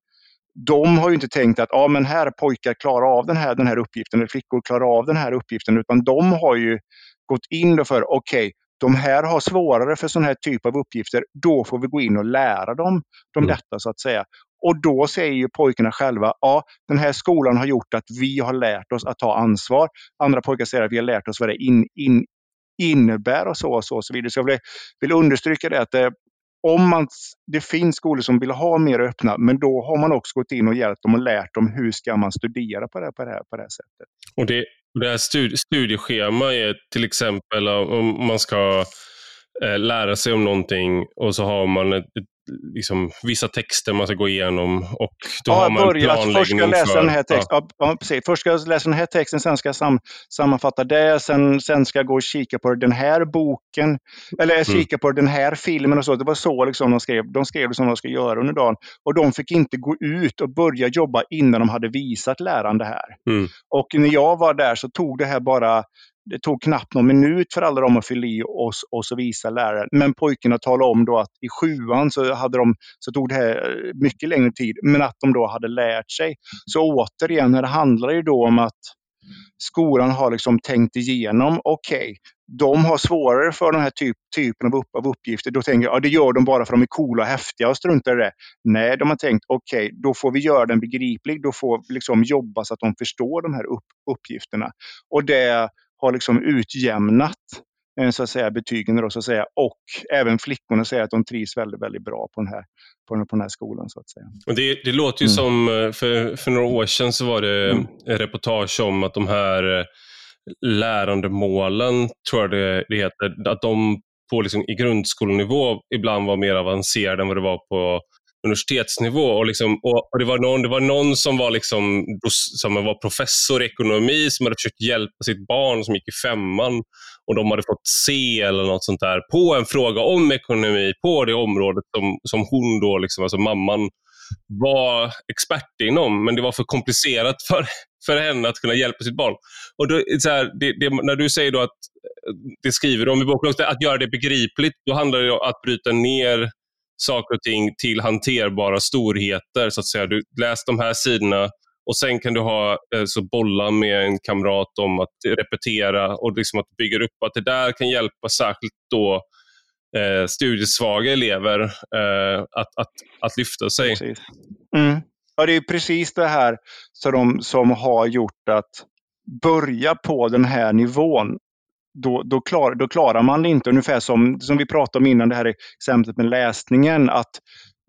de har ju inte tänkt att ja, men här pojkar klarar av den här, den här uppgiften, eller flickor klarar av den här uppgiften, utan de har ju gått in för, okej, okay, de här har svårare för sån här typ av uppgifter, då får vi gå in och lära dem, dem mm. detta så att säga. Och då säger ju pojkarna själva, ja, den här skolan har gjort att vi har lärt oss att ta ansvar. Andra pojkar säger att vi har lärt oss vad det in, in, innebär och så och så, och så vidare. Så jag vill, vill understryka det att det, om man, det finns skolor som vill ha mer öppna, men då har man också gått in och hjälpt dem och lärt dem hur ska man studera på det, på det, här, på det här sättet. Och det, det här studi studieschema är till exempel om man ska eh, lära sig om någonting och så har man ett, ett liksom, vissa texter man ska gå igenom och då ja, har man börja, planläggning först ska jag läsa för, den här texten. Ja. Ja, precis. Först ska jag läsa den här texten, sen ska jag sam, sammanfatta det, sen, sen ska jag gå och kika på den här boken, eller mm. kika på den här filmen och så. Det var så liksom de skrev. De skrev det som de ska göra under dagen. Och de fick inte gå ut och börja jobba innan de hade visat läraren det här. Mm. Och när jag var där så tog det här bara det tog knappt någon minut för alla dem att fylla i och, och så visa läraren. Men pojkarna talade om då att i sjuan så, hade de, så tog det här eh, mycket längre tid, men att de då hade lärt sig. Så återigen, det handlar ju då om att skolan har liksom tänkt igenom, okej, okay, de har svårare för den här typ, typen av, upp, av uppgifter. Då tänker jag, ja, det gör de bara för att de är coola och häftiga och struntar i det. Nej, de har tänkt, okej, okay, då får vi göra den begriplig. Då får vi liksom jobba så att de förstår de här upp, uppgifterna. Och det har liksom utjämnat eh, så att säga, betygen då, så att säga. och även flickorna säger att de trivs väldigt, väldigt bra på den här, på den, på den här skolan. så att säga. Och det, det låter ju mm. som, eh, för, för några år sedan så var det mm. reportage om att de här eh, lärandemålen, tror jag det, det heter, att de på liksom, i grundskolenivå ibland var mer avancerade än vad det var på universitetsnivå. Och, liksom, och, det, var någon, det var någon som var, liksom, som var professor i ekonomi som hade försökt hjälpa sitt barn som gick i femman och de hade fått C eller något sånt där på en fråga om ekonomi på det området som, som hon då, liksom, alltså mamman, var expert inom, men det var för komplicerat för, för henne att kunna hjälpa sitt barn. Och då, så här, det, det, när du säger då att, eh, det skriver om i boken, att göra det begripligt, då handlar det om att bryta ner saker och ting till hanterbara storheter. så att säga. Du läs de här sidorna och sen kan du ha, eh, så bolla med en kamrat om att repetera och liksom att bygga upp att det där kan hjälpa särskilt då eh, studiesvaga elever eh, att, att, att lyfta sig. Mm. Ja, det är precis det här som, de, som har gjort att börja på den här nivån då, då, klar, då klarar man det inte. Ungefär som, som vi pratade om innan, det här exemplet med läsningen. Att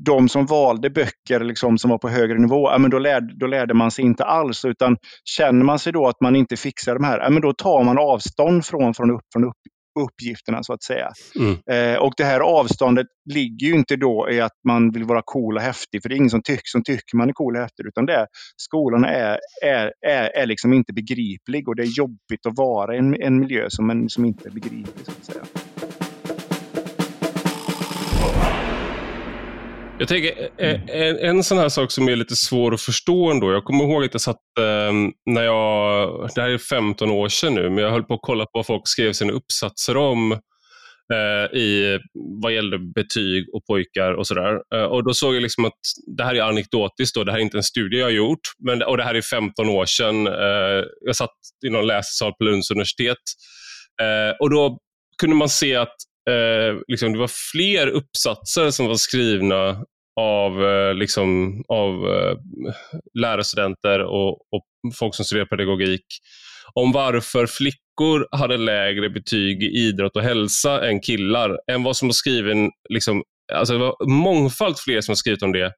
de som valde böcker liksom, som var på högre nivå, ja, men då, lärde, då lärde man sig inte alls. Utan känner man sig då att man inte fixar de här, ja, men då tar man avstånd från, från, upp, från upp, uppgifterna så att säga. Mm. Eh, och det här avståndet ligger ju inte då i att man vill vara cool och häftig, för det är ingen som tycker, som tycker man är cool och häftig, utan det är, skolan är, är, är, är liksom inte begriplig och det är jobbigt att vara i en, en miljö som, en, som inte är begriplig. så att säga. Jag tänker, eh, mm. en, en sån här sak som är lite svår att förstå ändå. Jag kommer ihåg att jag satt, eh, när jag, det här är 15 år sedan nu, men jag höll på att kolla på vad folk skrev sina uppsatser om eh, i, vad gällde betyg och pojkar och sådär. Eh, och då såg jag liksom att det här är anekdotiskt, då, det här är inte en studie jag har gjort, men, och det här är 15 år sedan. Eh, jag satt i någon läsesal på Lunds universitet eh, och då kunde man se att eh, liksom, det var fler uppsatser som var skrivna av, eh, liksom, av eh, lärarstudenter och, och folk som studerar pedagogik om varför flickor hade lägre betyg i idrott och hälsa än killar, än vad som var skriven, liksom, alltså det var mångfalt fler som har skrivit om det,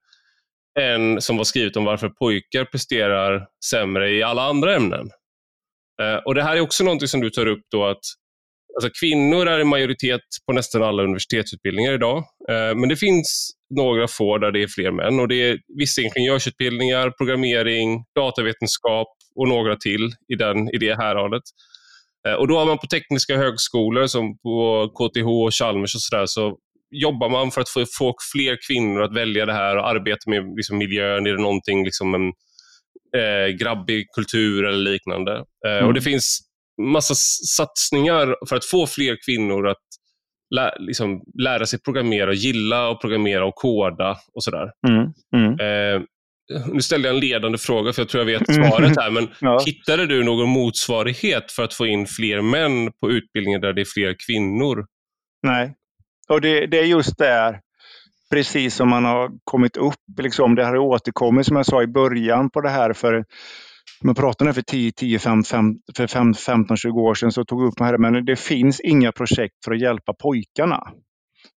än som var skrivet om varför pojkar presterar sämre i alla andra ämnen. Eh, och Det här är också något som du tar upp då att Alltså kvinnor är i majoritet på nästan alla universitetsutbildningar idag. Eh, men det finns några få där det är fler män. Och det är vissa ingenjörsutbildningar, programmering, datavetenskap och några till i, den, i det häradet. Eh, och då har man på tekniska högskolor som på KTH och Chalmers och sådär så jobbar man för att få, få fler kvinnor att välja det här och arbeta med liksom, miljön. Är det någonting, liksom en eh, grabbig kultur eller liknande? Eh, mm. Och Det finns massa satsningar för att få fler kvinnor att lä liksom, lära sig programmera, gilla att programmera och koda och sådär. Mm, mm. Eh, nu ställde jag en ledande fråga, för jag tror jag vet svaret här, men ja. hittade du någon motsvarighet för att få in fler män på utbildningen där det är fler kvinnor? Nej, och det, det är just där, precis som man har kommit upp, liksom, det har återkommit som jag sa i början på det här för man pratade för 10, 10 5, 5, för 15, 20 år sedan så tog upp det här, men det finns inga projekt för att hjälpa pojkarna.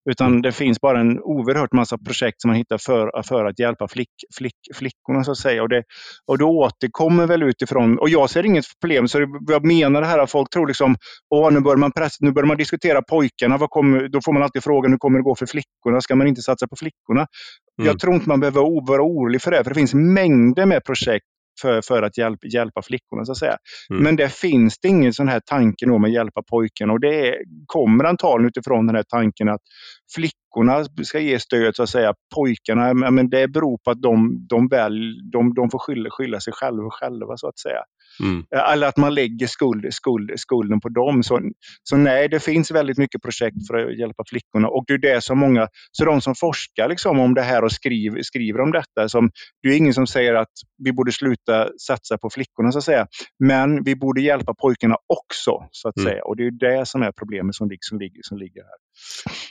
Utan det finns bara en oerhört massa projekt som man hittar för, för att hjälpa flick, flick, flickorna så att säga. Och det, och det återkommer väl utifrån, och jag ser inget problem. Så jag menar det här att folk tror liksom, åh nu börjar man, press, nu börjar man diskutera pojkarna, vad kommer, då får man alltid frågan hur kommer det gå för flickorna? Ska man inte satsa på flickorna? Mm. Jag tror inte man behöver vara orolig för det, för det finns mängder med projekt för, för att hjälp, hjälpa flickorna. så att säga. Mm. Men det finns det ingen sån här tanke om att hjälpa pojkarna och det kommer antagligen utifrån den här tanken att flickorna ska ge stöd så att säga. Pojkarna, men det beror på att de, de, väl, de, de får skylla, skylla sig själva, själva så att säga. Mm. Eller att man lägger skuld, skuld, skulden på dem. Så, så nej, det finns väldigt mycket projekt för att hjälpa flickorna. Och det är det som många, så de som forskar liksom om det här och skriver, skriver om detta, som, det är ingen som säger att vi borde sluta satsa på flickorna så att säga. Men vi borde hjälpa pojkarna också så att mm. säga. Och det är det som är problemet som, som, ligger, som ligger här.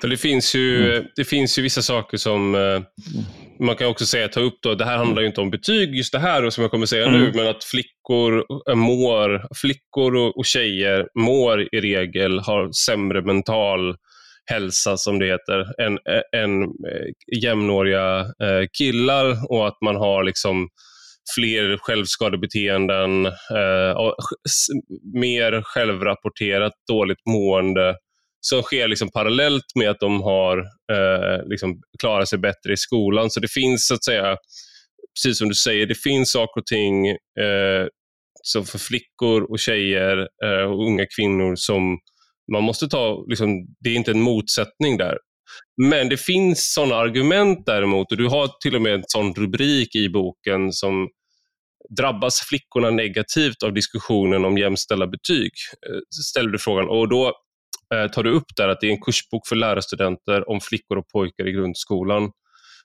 För det, finns ju, mm. det finns ju vissa saker som eh, man kan också säga ta upp. Då. Det här handlar ju inte om betyg, just det här och som jag kommer säga mm. nu, men att flickor Eh, mår, flickor och, och tjejer mår i regel, har sämre mental hälsa, som det heter, än, eh, än eh, jämnåriga eh, killar och att man har liksom fler självskadebeteenden, eh, mer självrapporterat dåligt mående som sker liksom parallellt med att de har eh, liksom klarat sig bättre i skolan. Så det finns så att säga, precis som du säger, det finns saker och ting eh, så för flickor och tjejer eh, och unga kvinnor som man måste ta, liksom, det är inte en motsättning där. Men det finns sådana argument däremot och du har till och med en sån rubrik i boken som drabbas flickorna negativt av diskussionen om jämställda betyg? Eh, ställer du frågan och då eh, tar du upp där att det är en kursbok för lärarstudenter om flickor och pojkar i grundskolan.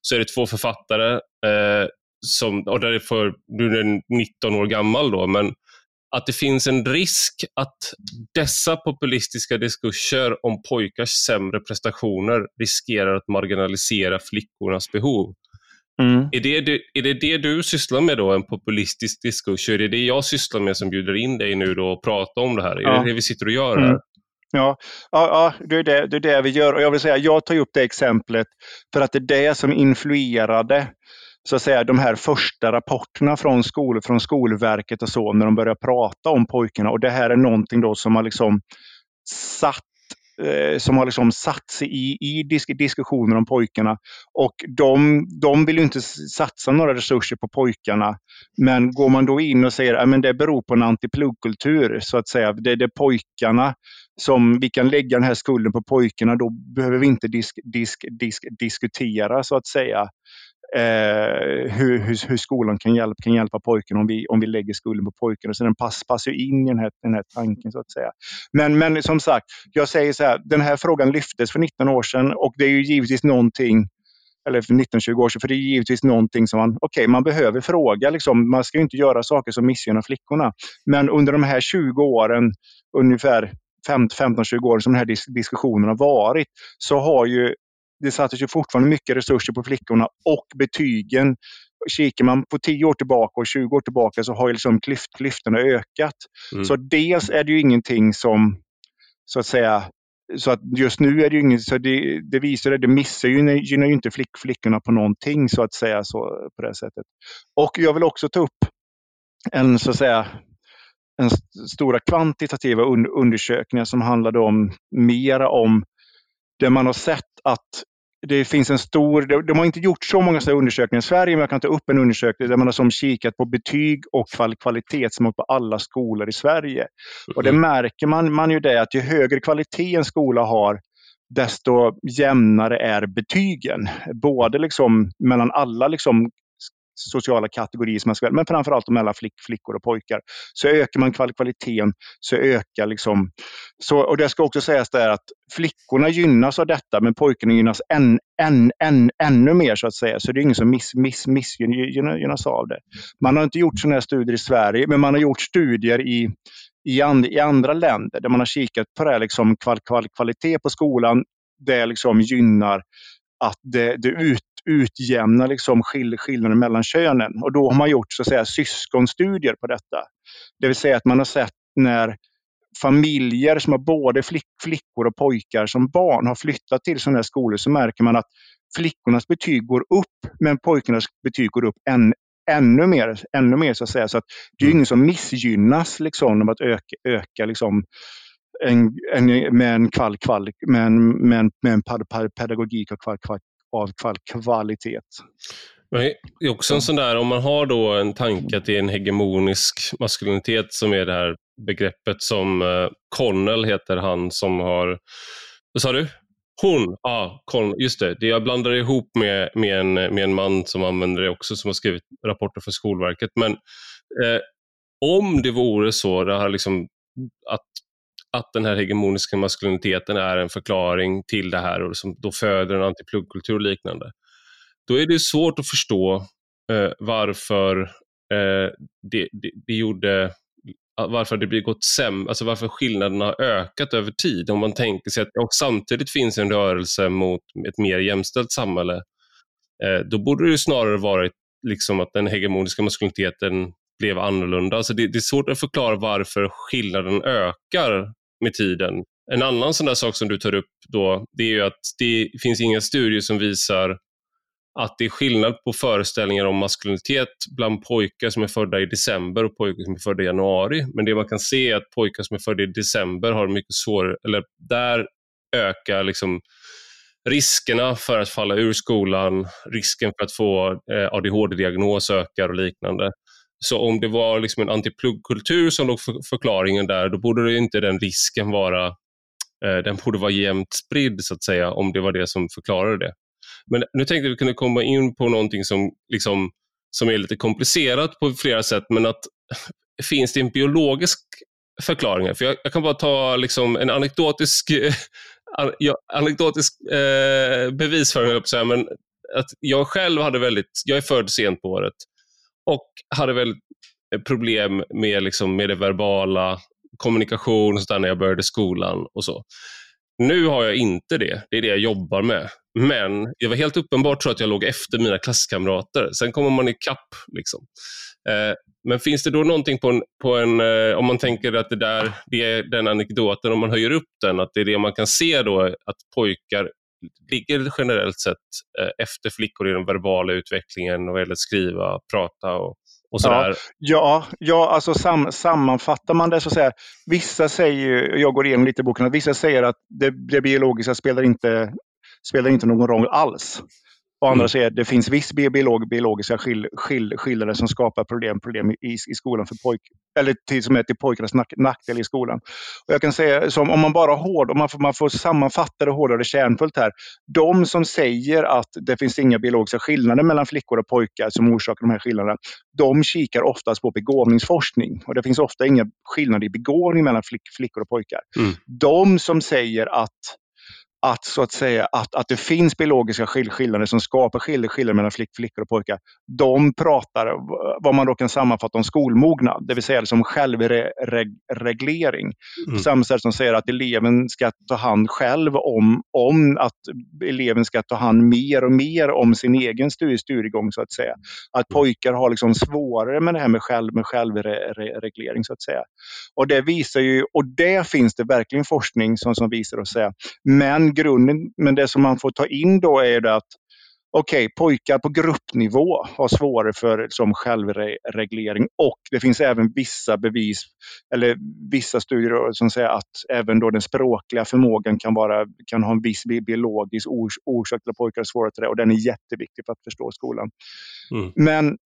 Så är det två författare, eh, som, och där är för, du är 19 år gammal då, men att det finns en risk att dessa populistiska diskurser om pojkars sämre prestationer riskerar att marginalisera flickornas behov. Mm. Är, det, är det det du sysslar med då, en populistisk diskurs? Är det det jag sysslar med som bjuder in dig nu då och prata om det här? Ja. Är det det vi sitter och gör här? Mm. Ja, ja, ja det, är det, det är det vi gör. Och jag vill säga, jag tar upp det exemplet för att det är det som influerade så att säga, de här första rapporterna från, skol, från Skolverket och så, när de börjar prata om pojkarna. Och det här är någonting då som har liksom satt eh, som har liksom satt sig i, i disk, diskussioner om pojkarna. Och de, de vill inte satsa några resurser på pojkarna. Men går man då in och säger att det beror på en antipluggkultur, så att säga, det, det är pojkarna som vi kan lägga den här skulden på pojkarna, då behöver vi inte disk, disk, disk, diskutera så att säga eh, hur, hur, hur, skolan kan hjälpa, kan hjälpa pojken om vi, om vi lägger skulden på pojken. Så den pass, passar in i den här, den här tanken så att säga. Men, men som sagt, jag säger så här, den här frågan lyftes för 19 år sedan och det är ju givetvis någonting eller för 19-20 år sedan, för det är givetvis någonting som man, okej, okay, man behöver fråga. Liksom. Man ska inte göra saker som missgynnar flickorna. Men under de här 20 åren, ungefär 15-20 år som den här diskussionen har varit, så har ju det satsas ju fortfarande mycket resurser på flickorna och betygen. Kikar man på 10 år tillbaka och 20 år tillbaka så har ju liksom klyft, klyftorna ökat. Mm. Så dels är det ju ingenting som, så att säga, så att just nu är det ju inget, så det, det visar det, det missar ju, gynnar ju inte flick, flickorna på någonting så att säga så, på det sättet. Och jag vill också ta upp en, så att säga, en stora kvantitativa undersökningar som handlade om mera om det man har sett att det finns en stor, de har inte gjort så många undersökningar i Sverige, men jag kan ta upp en undersökning där man har som kikat på betyg och kvalitetsmått på alla skolor i Sverige. Mm. Och det mm-hmm. märker man, man ju det att ju högre kvalitet en skola har, desto jämnare är betygen. Både liksom mellan alla liksom sociala kategorier som man ska men framförallt mellan flick, flickor och pojkar. Så ökar man kvaliteten så ökar liksom... Så, och det ska också sägas där att flickorna gynnas av detta men pojkarna gynnas än, än, än, ännu mer så att säga. Så det är ingen som miss, miss, missgynnas av det. Man har inte gjort sådana här studier i Sverige men man har gjort studier i i, and, i andra länder där man har kikat på det här, liksom, kval, kval, kvalitet på skolan. Det liksom gynnar att det, det ut, utjämnar liksom skill, skillnaden mellan könen. Och då har man gjort så att säga, syskonstudier på detta. Det vill säga att man har sett när familjer som har både flick, flickor och pojkar som barn har flyttat till sådana här skolor så märker man att flickornas betyg går upp men pojkarnas betyg går upp än, ännu mer. Ännu mer så att säga. Så att det är mm. ingen som missgynnas liksom, av att öka, öka liksom, en, en, med en, kval, kval, med en, med en, med en pedagogik och kval, kval, av kvalitet. Det är också en sån där, om man har då en tanke att det är en hegemonisk maskulinitet som är det här begreppet som eh, Connell heter han som har, vad sa du? Hon, ja, ah, Con, just det. det. Jag blandar ihop med, med, en, med en man som använder det också, som har skrivit rapporter för Skolverket. Men eh, om det vore så, det här liksom, att att den här hegemoniska maskuliniteten är en förklaring till det här och som då föder en antipluggkultur och liknande. Då är det svårt att förstå eh, varför eh, det, det, det, gjorde varför det blir gått sämre, alltså varför skillnaderna har ökat över tid. Om man tänker sig att och samtidigt finns en rörelse mot ett mer jämställt samhälle, eh, då borde det snarare varit liksom att den hegemoniska maskuliniteten blev annorlunda. Alltså det, det, är svårt att förklara varför skillnaden ökar med tiden. En annan sån där sak som du tar upp då, det är ju att det finns inga studier som visar att det är skillnad på föreställningar om maskulinitet bland pojkar som är födda i december och pojkar som är födda i januari. Men det man kan se är att pojkar som är födda i december har mycket svårare, eller där ökar liksom, riskerna för att falla ur skolan, risken för att få eh, ADHD-diagnos ökar och liknande. Så om det var liksom en antipluggkultur som låg för förklaringen där, då borde det inte den risken vara, eh, den borde vara jämnt spridd så att säga, om det var det som förklarade det. Men nu tänkte vi kunna komma in på någonting som, liksom, som är lite komplicerat på flera sätt, men att finns det en biologisk förklaring? För jag, jag, kan bara ta liksom en anekdotisk, ja, anekdotisk eh, bevisföring, men att jag själv hade väldigt, jag är född sent på året och hade väl eh, problem med, liksom, med det verbala, kommunikation och när jag började skolan och så. Nu har jag inte det. Det är det jag jobbar med. Men det var helt uppenbart tror att jag låg efter mina klasskamrater. Sen kommer man ikapp. Liksom. Eh, men finns det då någonting på en, på en eh, om man tänker att det där, det är den anekdoten, om man höjer upp den, att det är det man kan se då, att pojkar ligger generellt sett eh, efter flickor i den verbala utvecklingen vad gäller att skriva, prata och, och sådär. Ja, ja, alltså sam, sammanfattar man det så säga. Vissa säger, jag går igenom lite i boken, att vissa säger att det, det biologiska spelar inte, spelar inte någon roll alls. Och andra mm. att det finns viss biolog, biologiska skill, skill, skillnader som skapar problem, problem i, i skolan för pojk, eller till, som är till pojkarnas nack, nackdel i skolan. Och jag kan säga, som, om man bara hård, om man får, man får sammanfatta det hårdare kärnfullt här. De som säger att det finns inga biologiska skillnader mellan flickor och pojkar som orsakar de här skillnaderna, de kikar oftast på begåvningsforskning. Och det finns ofta inga skillnader i begåvning mellan flick, flickor och pojkar. Mm. De som säger att att, så att, säga, att, att det finns biologiska skillnader som skapar skillnader mellan flick, flickor och pojkar. De pratar vad man då kan sammanfatta om skolmognad, det vill säga som självreglering. Mm. På samma sätt som säger att eleven ska ta hand själv om, om att eleven ska ta hand mer och mer om sin egen studiegång så att säga. Att mm. pojkar har liksom svårare med det här med, själv, med självreglering så att säga. Och det visar ju, och det finns det verkligen forskning som, som visar att säga. Men grunden, men det som man får ta in då är det att okej, okay, pojkar på gruppnivå har svårare för som självreglering och det finns även vissa bevis eller vissa studier som säger att även då den språkliga förmågan kan, vara, kan ha en viss biologisk orsak till att pojkar har svårare till det och den är jätteviktig för att förstå skolan. Mm. Men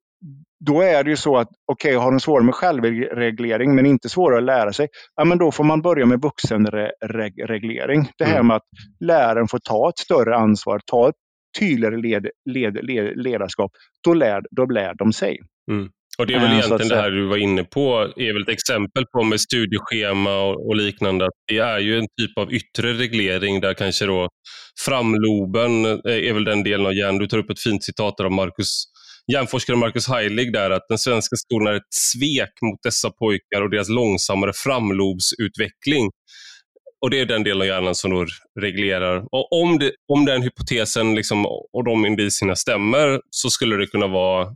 då är det ju så att okej, okay, har de svårare med självreglering men inte svårare att lära sig, ja, men då får man börja med vuxenreglering. Det här mm. med att läraren får ta ett större ansvar, ta ett tydligare led, led, led, ledarskap. Då lär, då lär de sig. Mm. Och Det är väl äh, egentligen det här du var inne på, är väl ett exempel på med studieschema och, och, liknande. Det är ju en typ av yttre reglering där kanske då framloben är väl den delen av hjärnan. Du tar upp ett fint citat av Marcus hjärnforskaren Marcus Heilig där att den svenska skolan är ett svek mot dessa pojkar och deras långsammare framlobsutveckling. Och Det är den delen av hjärnan som då reglerar. Och om, det, om den hypotesen liksom, och de indicierna stämmer så skulle det kunna vara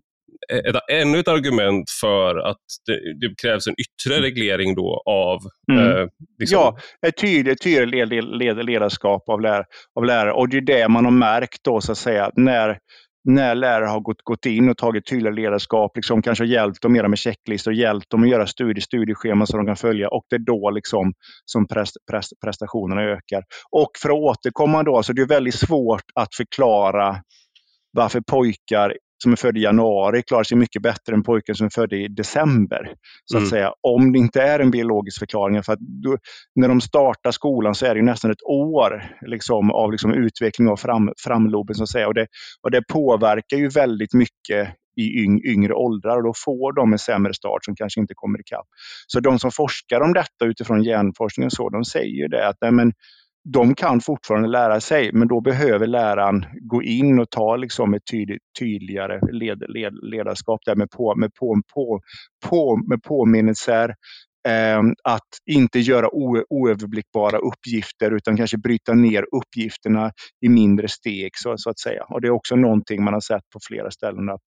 ett, ännu ett argument för att det, det krävs en yttre mm. reglering då av... Mm. Eh, liksom... Ja, ett tydligt, tydligt led, led, ledarskap av, lär, av lärare. Och det är det man har märkt då, så att säga, när när lärare har gått, gått in och tagit tydliga ledarskap, liksom kanske hjälpt dem mera med checklistor, hjälpt dem att göra studie, studiescheman som de kan följa och det är då liksom som prest, prest, prestationerna ökar. Och för att återkomma då, så det är väldigt svårt att förklara varför pojkar som är född i januari klarar sig mycket bättre än pojken som är född i december. Så att mm. säga, om det inte är en biologisk förklaring. För att då, när de startar skolan så är det nästan ett år liksom, av liksom, utveckling av fram, framloben. Så att säga. Och, det, och det påverkar ju väldigt mycket i yng, yngre åldrar och då får de en sämre start som kanske inte kommer ikapp. Så de som forskar om detta utifrån hjärnforskningen så, de säger det att nej, men, de kan fortfarande lära sig, men då behöver läraren gå in och ta liksom ett tydligt, tydligare led, led, ledarskap där med, på, med, på, på, på, med påminnelser, eh, att inte göra o, oöverblickbara uppgifter utan kanske bryta ner uppgifterna i mindre steg så, så, att säga. Och Det är också någonting man har sett på flera ställen att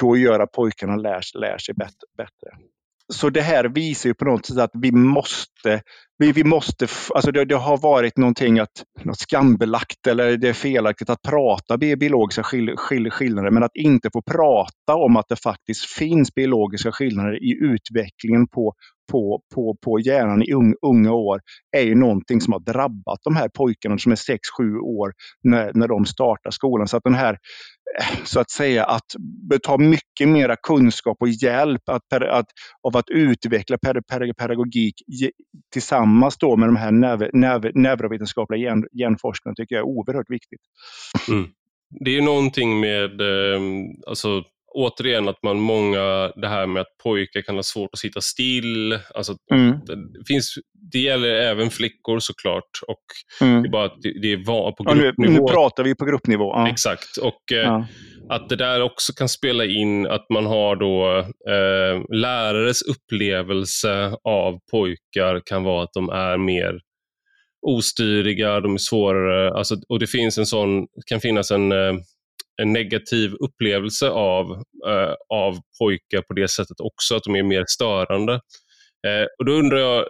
då gör att pojkarna lär, lär sig bättre så det här visar ju på något sätt att vi måste, vi, vi måste, alltså det, det har varit någonting att, något skambelagt eller det är felaktigt att prata biologiska skill, skill, skillnader, men att inte få prata om att det faktiskt finns biologiska skillnader i utvecklingen på, på, på, på hjärnan i un, unga år är ju någonting som har drabbat de här pojkarna som är 6-7 år när, när de startar skolan. Så att den här så att säga, att ta mycket mera kunskap och hjälp att, att, av att utveckla pedagogik tillsammans då med de här neurovetenskapliga hjärn, hjärnforskarna tycker jag är oerhört viktigt. Mm. Det är någonting med, ehm, alltså återigen att man många, det här med att pojkar kan ha svårt att sitta still. Alltså, mm. det, finns, det gäller även flickor såklart. Och mm. Det är bara att det, det är på gruppnivå. Ja, nu, nu, pratar vi på gruppnivå. Ja. Exakt. Och eh, ja. Att det där också kan spela in att man har då eh, lärares upplevelse av pojkar kan vara att de är mer ostyriga, de är svårare. Alltså, och det finns en sån, kan finnas en eh, en negativ upplevelse av, eh, av pojkar på det sättet också, att de är mer störande. Eh, och Då undrar jag,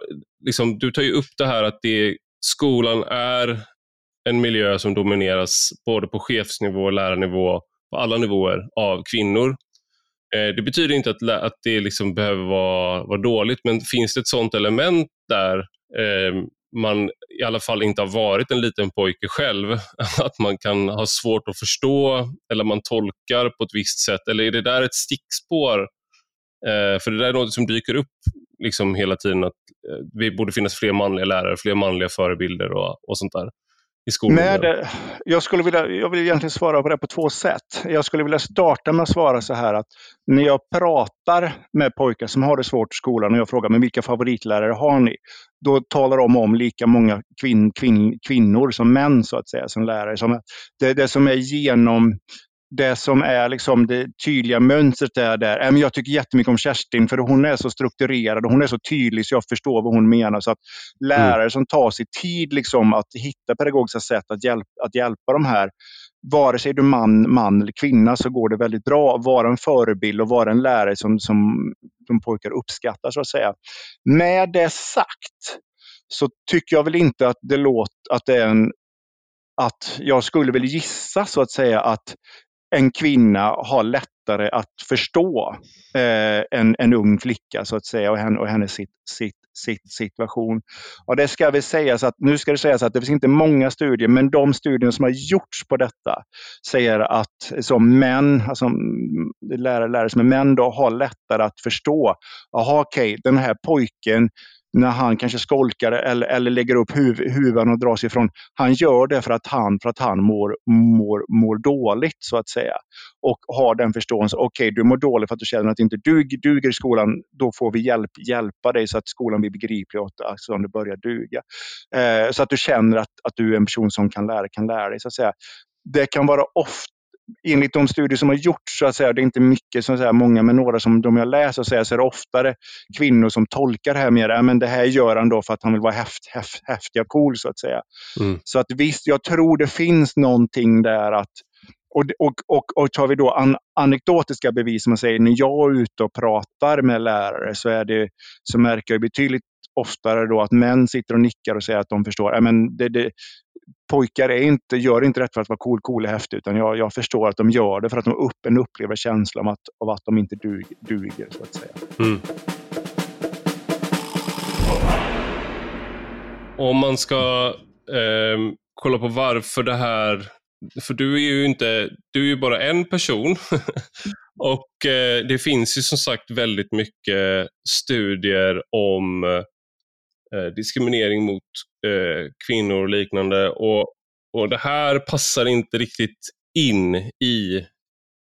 liksom, du tar ju upp det här att det, skolan är en miljö som domineras både på chefsnivå lärarnivå, på alla nivåer, av kvinnor. Eh, det betyder inte att, att det liksom behöver vara, vara dåligt, men finns det ett sånt element där eh, man i alla fall inte har varit en liten pojke själv. Att man kan ha svårt att förstå eller man tolkar på ett visst sätt. Eller är det där ett stickspår? Eh, för det där är något som dyker upp liksom hela tiden. att eh, Vi borde finnas fler manliga lärare, fler manliga förebilder och, och sånt där i skolmiljön? Med, jag, skulle vilja, jag vill egentligen svara på det på två sätt. Jag skulle vilja starta med att svara så här att när jag pratar med pojkar som har det svårt i skolan och jag frågar men vilka favoritlärare har ni? Då talar de om lika många kvin, kvin, kvinnor som män så att säga som lärare. Som, det, det som är genom det som är liksom det tydliga mönstret är där. Jag tycker jättemycket om Kerstin för hon är så strukturerad och hon är så tydlig så jag förstår vad hon menar. Så att lärare mm. som tar sig tid liksom att hitta pedagogiska sätt att hjälpa, att hjälpa de här vare sig du är man, man eller kvinna så går det väldigt bra att vara en förebild och vara en lärare som, som, som pojkar uppskattar så att säga. Med det sagt så tycker jag väl inte att det låter att det är en att jag skulle väl gissa så att säga att en kvinna har lättare att förstå eh, en, en ung flicka så att säga och, henne, och hennes sitt, sitt, sitt situation. Och det ska väl sägas att, nu ska det sägas att det finns inte många studier, men de studier som har gjorts på detta säger att som män, alltså mm, lärare, lärare som är män då, har lättare att förstå. Jaha, okej, okay, den här pojken när han kanske skolkar eller, eller lägger upp huv, huvan och drar sig ifrån. Han gör det för att han, för att han mår, mår, mår dåligt så att säga. Och har den förståelsen. Okej, okay, du mår dåligt för att du känner att du inte duger, duger i skolan. Då får vi hjälp, hjälpa dig så att skolan blir begriplig och att alltså, du börjar duga. Eh, så att du känner att, att du är en person som kan lära, kan lära dig. Så att säga. Det kan vara ofta enligt de studier som har gjorts, så att säga, det är inte mycket, så att säga, många, men några som de jag läser, så, så är det oftare kvinnor som tolkar det här mer, men det här gör han då för att han vill vara häft, häft, häftig och cool, så att säga. Mm. Så att visst, jag tror det finns någonting där att och, och, och, och tar vi då an, anekdotiska bevis, som man säger, när jag är ute och pratar med lärare så, är det, så märker jag betydligt oftare då att män sitter och nickar och säger att de förstår. Men det, det, pojkar är inte, gör inte rätt för att vara cool, cool och häftig, utan jag, jag förstår att de gör det för att de upp, en upplever känslan av att, av att de inte duger, duger så att säga. Mm. Om man ska eh, kolla på varför det här för du är ju inte, du är ju bara en person. och eh, det finns ju som sagt väldigt mycket studier om eh, Eh, diskriminering mot eh, kvinnor och liknande. Och, och det här passar inte riktigt in i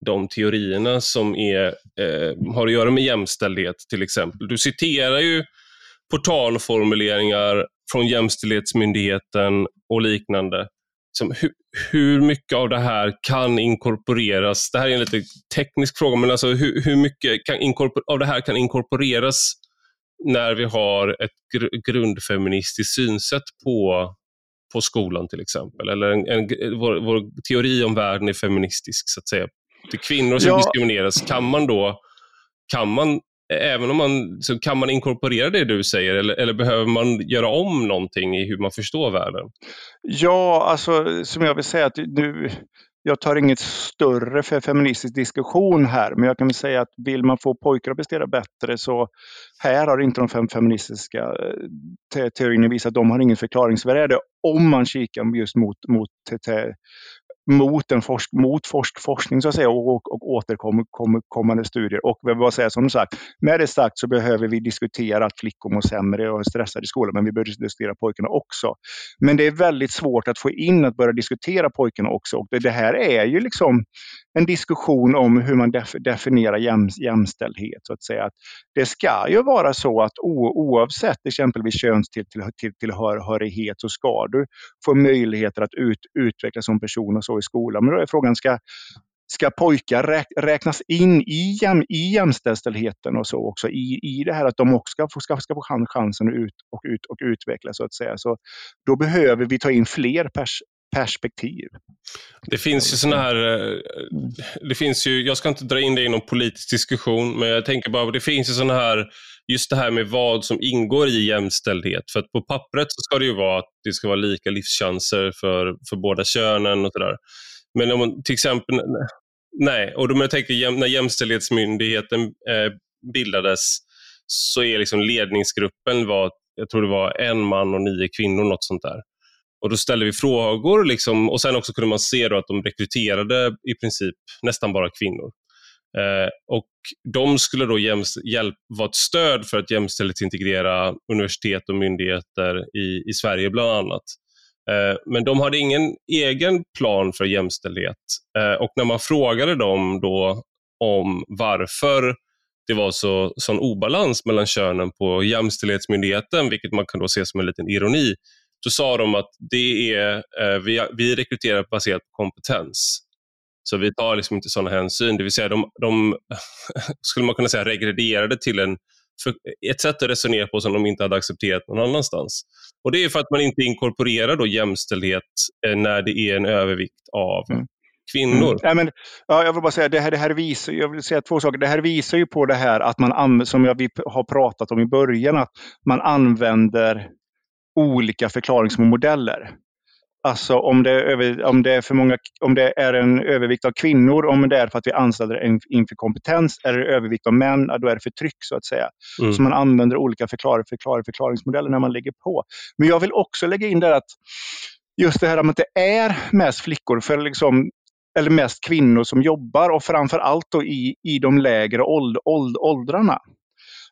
de teorierna som är, eh, har att göra med jämställdhet till exempel. Du citerar ju portalformuleringar från Jämställdhetsmyndigheten och liknande. Som hur, hur, mycket av det här kan inkorporeras? Det här är en lite teknisk fråga, men alltså hur, hur mycket kan av det här kan inkorporeras när vi har ett gr grundfeministiskt synsätt på, på skolan till exempel. Eller en, en, vår, vår, teori om världen är feministisk, så att säga. Det är kvinnor som ja. diskrimineras. Kan man då kan man även om man, så kan man inkorporera det du säger eller, eller behöver man göra om någonting i hur man förstår världen? Ja, alltså som jag vill säga att nu, jag tar inget större för feministisk diskussion här, men jag kan väl säga att vill man få pojkar att prestera bättre så här har inte de fem feministiska eh, te teorierna visat. Att de har ingen förklaringsvärde om man kikar just mot, mot mot, en forsk, mot forsk, forskning så att säga, och, och återkommande studier. Och vad säger som sagt, med det sagt så behöver vi diskutera att flickor mår sämre och är stressade i skolan, men vi behöver diskutera pojkarna också. Men det är väldigt svårt att få in att börja diskutera pojkarna också. Och det, det här är ju liksom en diskussion om hur man def, definierar jäm, jämställdhet. Så att säga. Att det ska ju vara så att o, oavsett exempelvis könstillhörighet så ska du få möjligheter att ut, utvecklas som person och så i skolan. Men då är frågan, ska, ska pojkar räknas in i, jäm, i jämställdheten och så också i, i det här att de också ska få, ska, ska få chansen att ut och, ut och utvecklas så att säga. Så då behöver vi ta in fler pers, perspektiv. Det finns ju sådana här, eh, det finns ju, jag ska inte dra in det i någon politisk diskussion, men jag tänker bara, det finns ju sådana här, just det här med vad som ingår i jämställdhet. För att på pappret så ska det ju vara att det ska vara lika livschanser för, för båda könen och sådär. Men om man till exempel, nej, och då jag tänker när Jämställdhetsmyndigheten eh, bildades så är liksom ledningsgruppen var, jag tror det var en man och nio kvinnor, något sånt där. Och Då ställde vi frågor liksom, och sen också kunde man se att de rekryterade i princip nästan bara kvinnor. Eh, och De skulle då hjälp, vara ett stöd för att jämställdhetsintegrera universitet och myndigheter i, i Sverige bland annat. Eh, men de hade ingen egen plan för jämställdhet. Eh, och när man frågade dem då om varför det var så, sån obalans mellan könen på Jämställdhetsmyndigheten, vilket man kan då se som en liten ironi, så sa de att det är, eh, vi, vi rekryterar baserat på kompetens. Så vi tar liksom inte sådana hänsyn. Det vill säga, de, de skulle man kunna säga regrederade till en, ett sätt att resonera på som de inte hade accepterat någon annanstans. Och Det är för att man inte inkorporerar då jämställdhet eh, när det är en övervikt av mm. kvinnor. Mm. Ja, men, ja, jag vill bara säga, det här, det här visar, jag vill säga två saker. Det här visar ju på det här att man, som jag, vi har pratat om i början, att man använder olika förklaringsmodeller. Alltså om det, är över, om, det är för många, om det är en övervikt av kvinnor, om det är för att vi anställer inför kompetens, är det övervikt av män, då är det förtryck så att säga. Mm. Så man använder olika förklar, förklar, förklaringsmodeller när man lägger på. Men jag vill också lägga in där att just det här med att det är mest flickor, för liksom, eller mest kvinnor som jobbar och framför allt i, i de lägre åld, åld, åldrarna.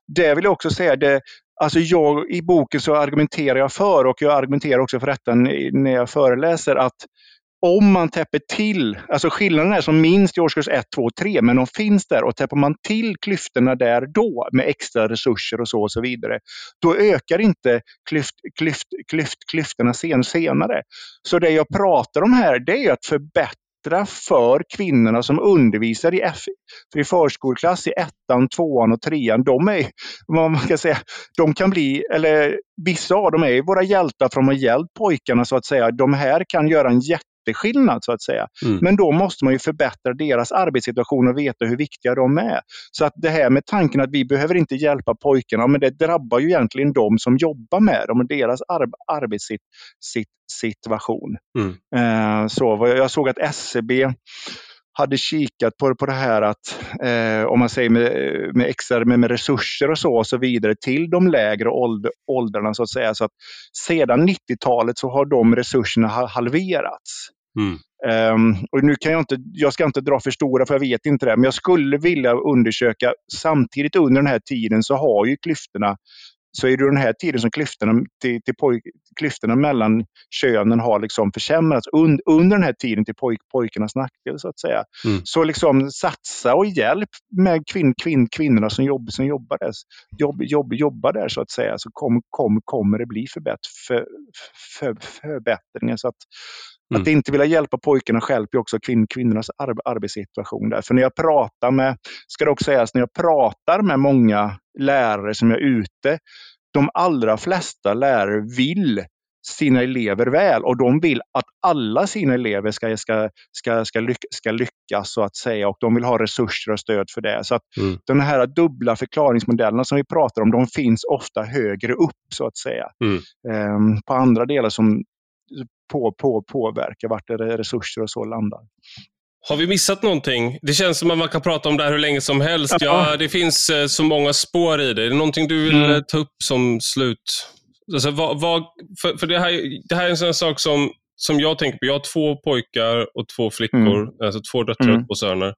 Det vill jag också säga, det, Alltså jag, I boken så argumenterar jag för, och jag argumenterar också för detta när jag föreläser, att om man täpper till, alltså skillnaden är som minst i årskurs 1, 2, 3, men de finns där och täpper man till klyftorna där då med extra resurser och så och så vidare, då ökar inte klyft, klyft, klyft, klyftorna sen, senare. Så det jag pratar om här, det är att förbättra förbättra för kvinnorna som undervisar i, F, i förskoleklass i ettan, tvåan och trean. De är, vad man kan säga, de kan bli, eller vissa av dem är våra hjältar för de har hjälpt pojkarna så att säga. De här kan göra en jätteskillnad så att säga. Mm. Men då måste man ju förbättra deras arbetssituation och veta hur viktiga de är. Så att det här med tanken att vi behöver inte hjälpa pojkarna, men det drabbar ju egentligen de som jobbar med dem och deras ar arbetssituation. Mm. Eh, så, jag såg att SCB hade kikat på, på det här att, eh, om man säger med, med extra med, med, resurser och så och så vidare till de lägre ålder, åldrarna så att säga. Så att sedan 90-talet så har de resurserna halverats. Mm. Um, och nu kan jag, inte, jag ska inte dra för stora för jag vet inte det, men jag skulle vilja undersöka samtidigt under den här tiden så har ju klyftorna så är det den här tiden som klyftorna, till, till poj, klyftorna mellan könen har liksom försämrats und, under den här tiden till poj, pojkarnas nackdel. så att säga. Mm. Så liksom satsa och hjälp med kvinn, kvinn, kvinnorna som, jobb, som jobbar, där, jobb, jobb, jobbar där så att säga, så kom, kom, kommer det bli förbätt, för, för, förbättringar. Så att, Mm. Att inte vilja hjälpa pojkarna hjälper också kvinn, kvinnornas ar arbetssituation. Där. För när jag pratar med, ska det också sägas, när jag pratar med många lärare som är ute, de allra flesta lärare vill sina elever väl och de vill att alla sina elever ska, ska, ska, ska, lyck, ska lyckas så att säga och de vill ha resurser och stöd för det. Så att mm. de här dubbla förklaringsmodellerna som vi pratar om, de finns ofta högre upp så att säga. Mm. Um, på andra delar som på, på, påverkar vart resurser och så landar. Har vi missat någonting? Det känns som att man kan prata om det här hur länge som helst. Ja, det finns eh, så många spår i det. Är det någonting du vill mm. ta upp som slut? Alltså, vad, vad, för, för det, här, det här är en sån sak som, som jag tänker på. Jag har två pojkar och två flickor, mm. alltså två döttrar mm. och två söner.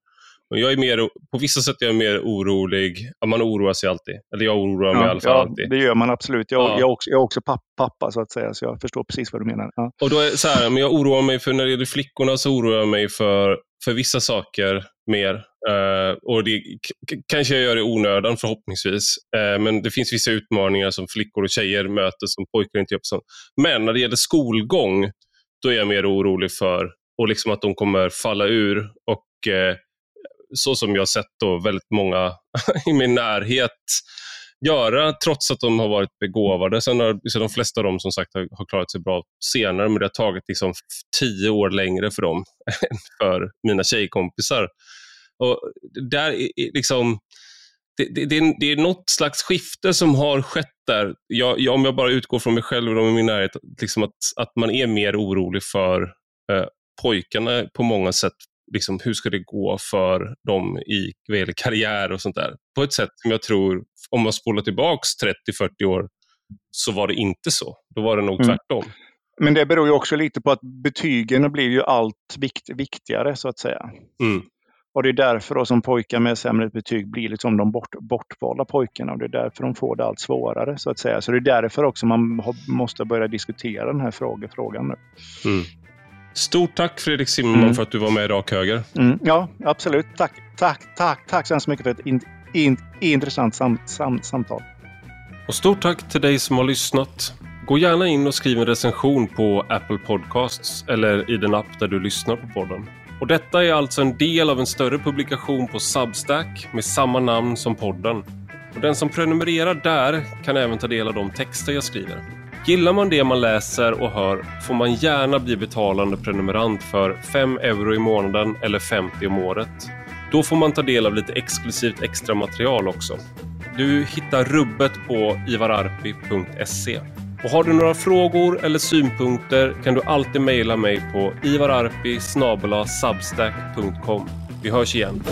Och jag är mer, på vissa sätt är jag mer orolig. Man oroar sig alltid. Eller jag oroar mig ja, i alla fall ja, alltid. Det gör man absolut. Jag, ja. jag, också, jag är också pappa, så att säga, så jag förstår precis vad du menar. Ja. Och då är så här, men jag oroar mig för, när det gäller flickorna, så oroar jag mig för, för vissa saker mer. Uh, och det kanske jag gör i onödan förhoppningsvis. Uh, men det finns vissa utmaningar som flickor och tjejer möter som pojkar inte gör. Men när det gäller skolgång, då är jag mer orolig för och liksom att de kommer falla ur och uh, så som jag sett då väldigt många i min närhet göra, trots att de har varit begåvade. Sen har så de flesta av dem som sagt har, har, klarat sig bra senare, men det har tagit liksom tio år längre för dem än för mina tjejkompisar. Och där liksom, det, det, det, är, det är något slags skifte som har skett där. Jag, jag, om jag bara utgår från mig själv och de i min närhet, liksom att, att man är mer orolig för eh, pojkarna på många sätt liksom, hur ska det gå för dem i vad gäller karriär och sånt där. På ett sätt som jag tror, om man spolar tillbaks 30-40 år, så var det inte så. Då var det nog mm. tvärtom. Men det beror ju också lite på att betygen blir ju allt vikt, viktigare så att säga. Mm. Och det är därför då som pojkar med sämre betyg blir liksom de bort, bortvalda pojkarna och det är därför de får det allt svårare så att säga. Så det är därför också man måste börja diskutera den här frågan nu. Mm. Stort tack Fredrik Simon mm. för att du var med i Rak Höger. Mm, ja, absolut. Tack, tack, tack, tack så hemskt mycket för ett in, in, intressant sam, sam, samtal. Och stort tack till dig som har lyssnat. Gå gärna in och skriv en recension på Apple Podcasts eller i den app där du lyssnar på podden. Och detta är alltså en del av en större publikation på Substack med samma namn som podden. Och den som prenumererar där kan även ta del av de texter jag skriver. Gillar man det man läser och hör får man gärna bli betalande prenumerant för 5 euro i månaden eller 50 om året. Då får man ta del av lite exklusivt extra material också. Du hittar rubbet på ivararpi.se. Och har du några frågor eller synpunkter kan du alltid mejla mig på ivararpi.substack.com. Vi hörs igen.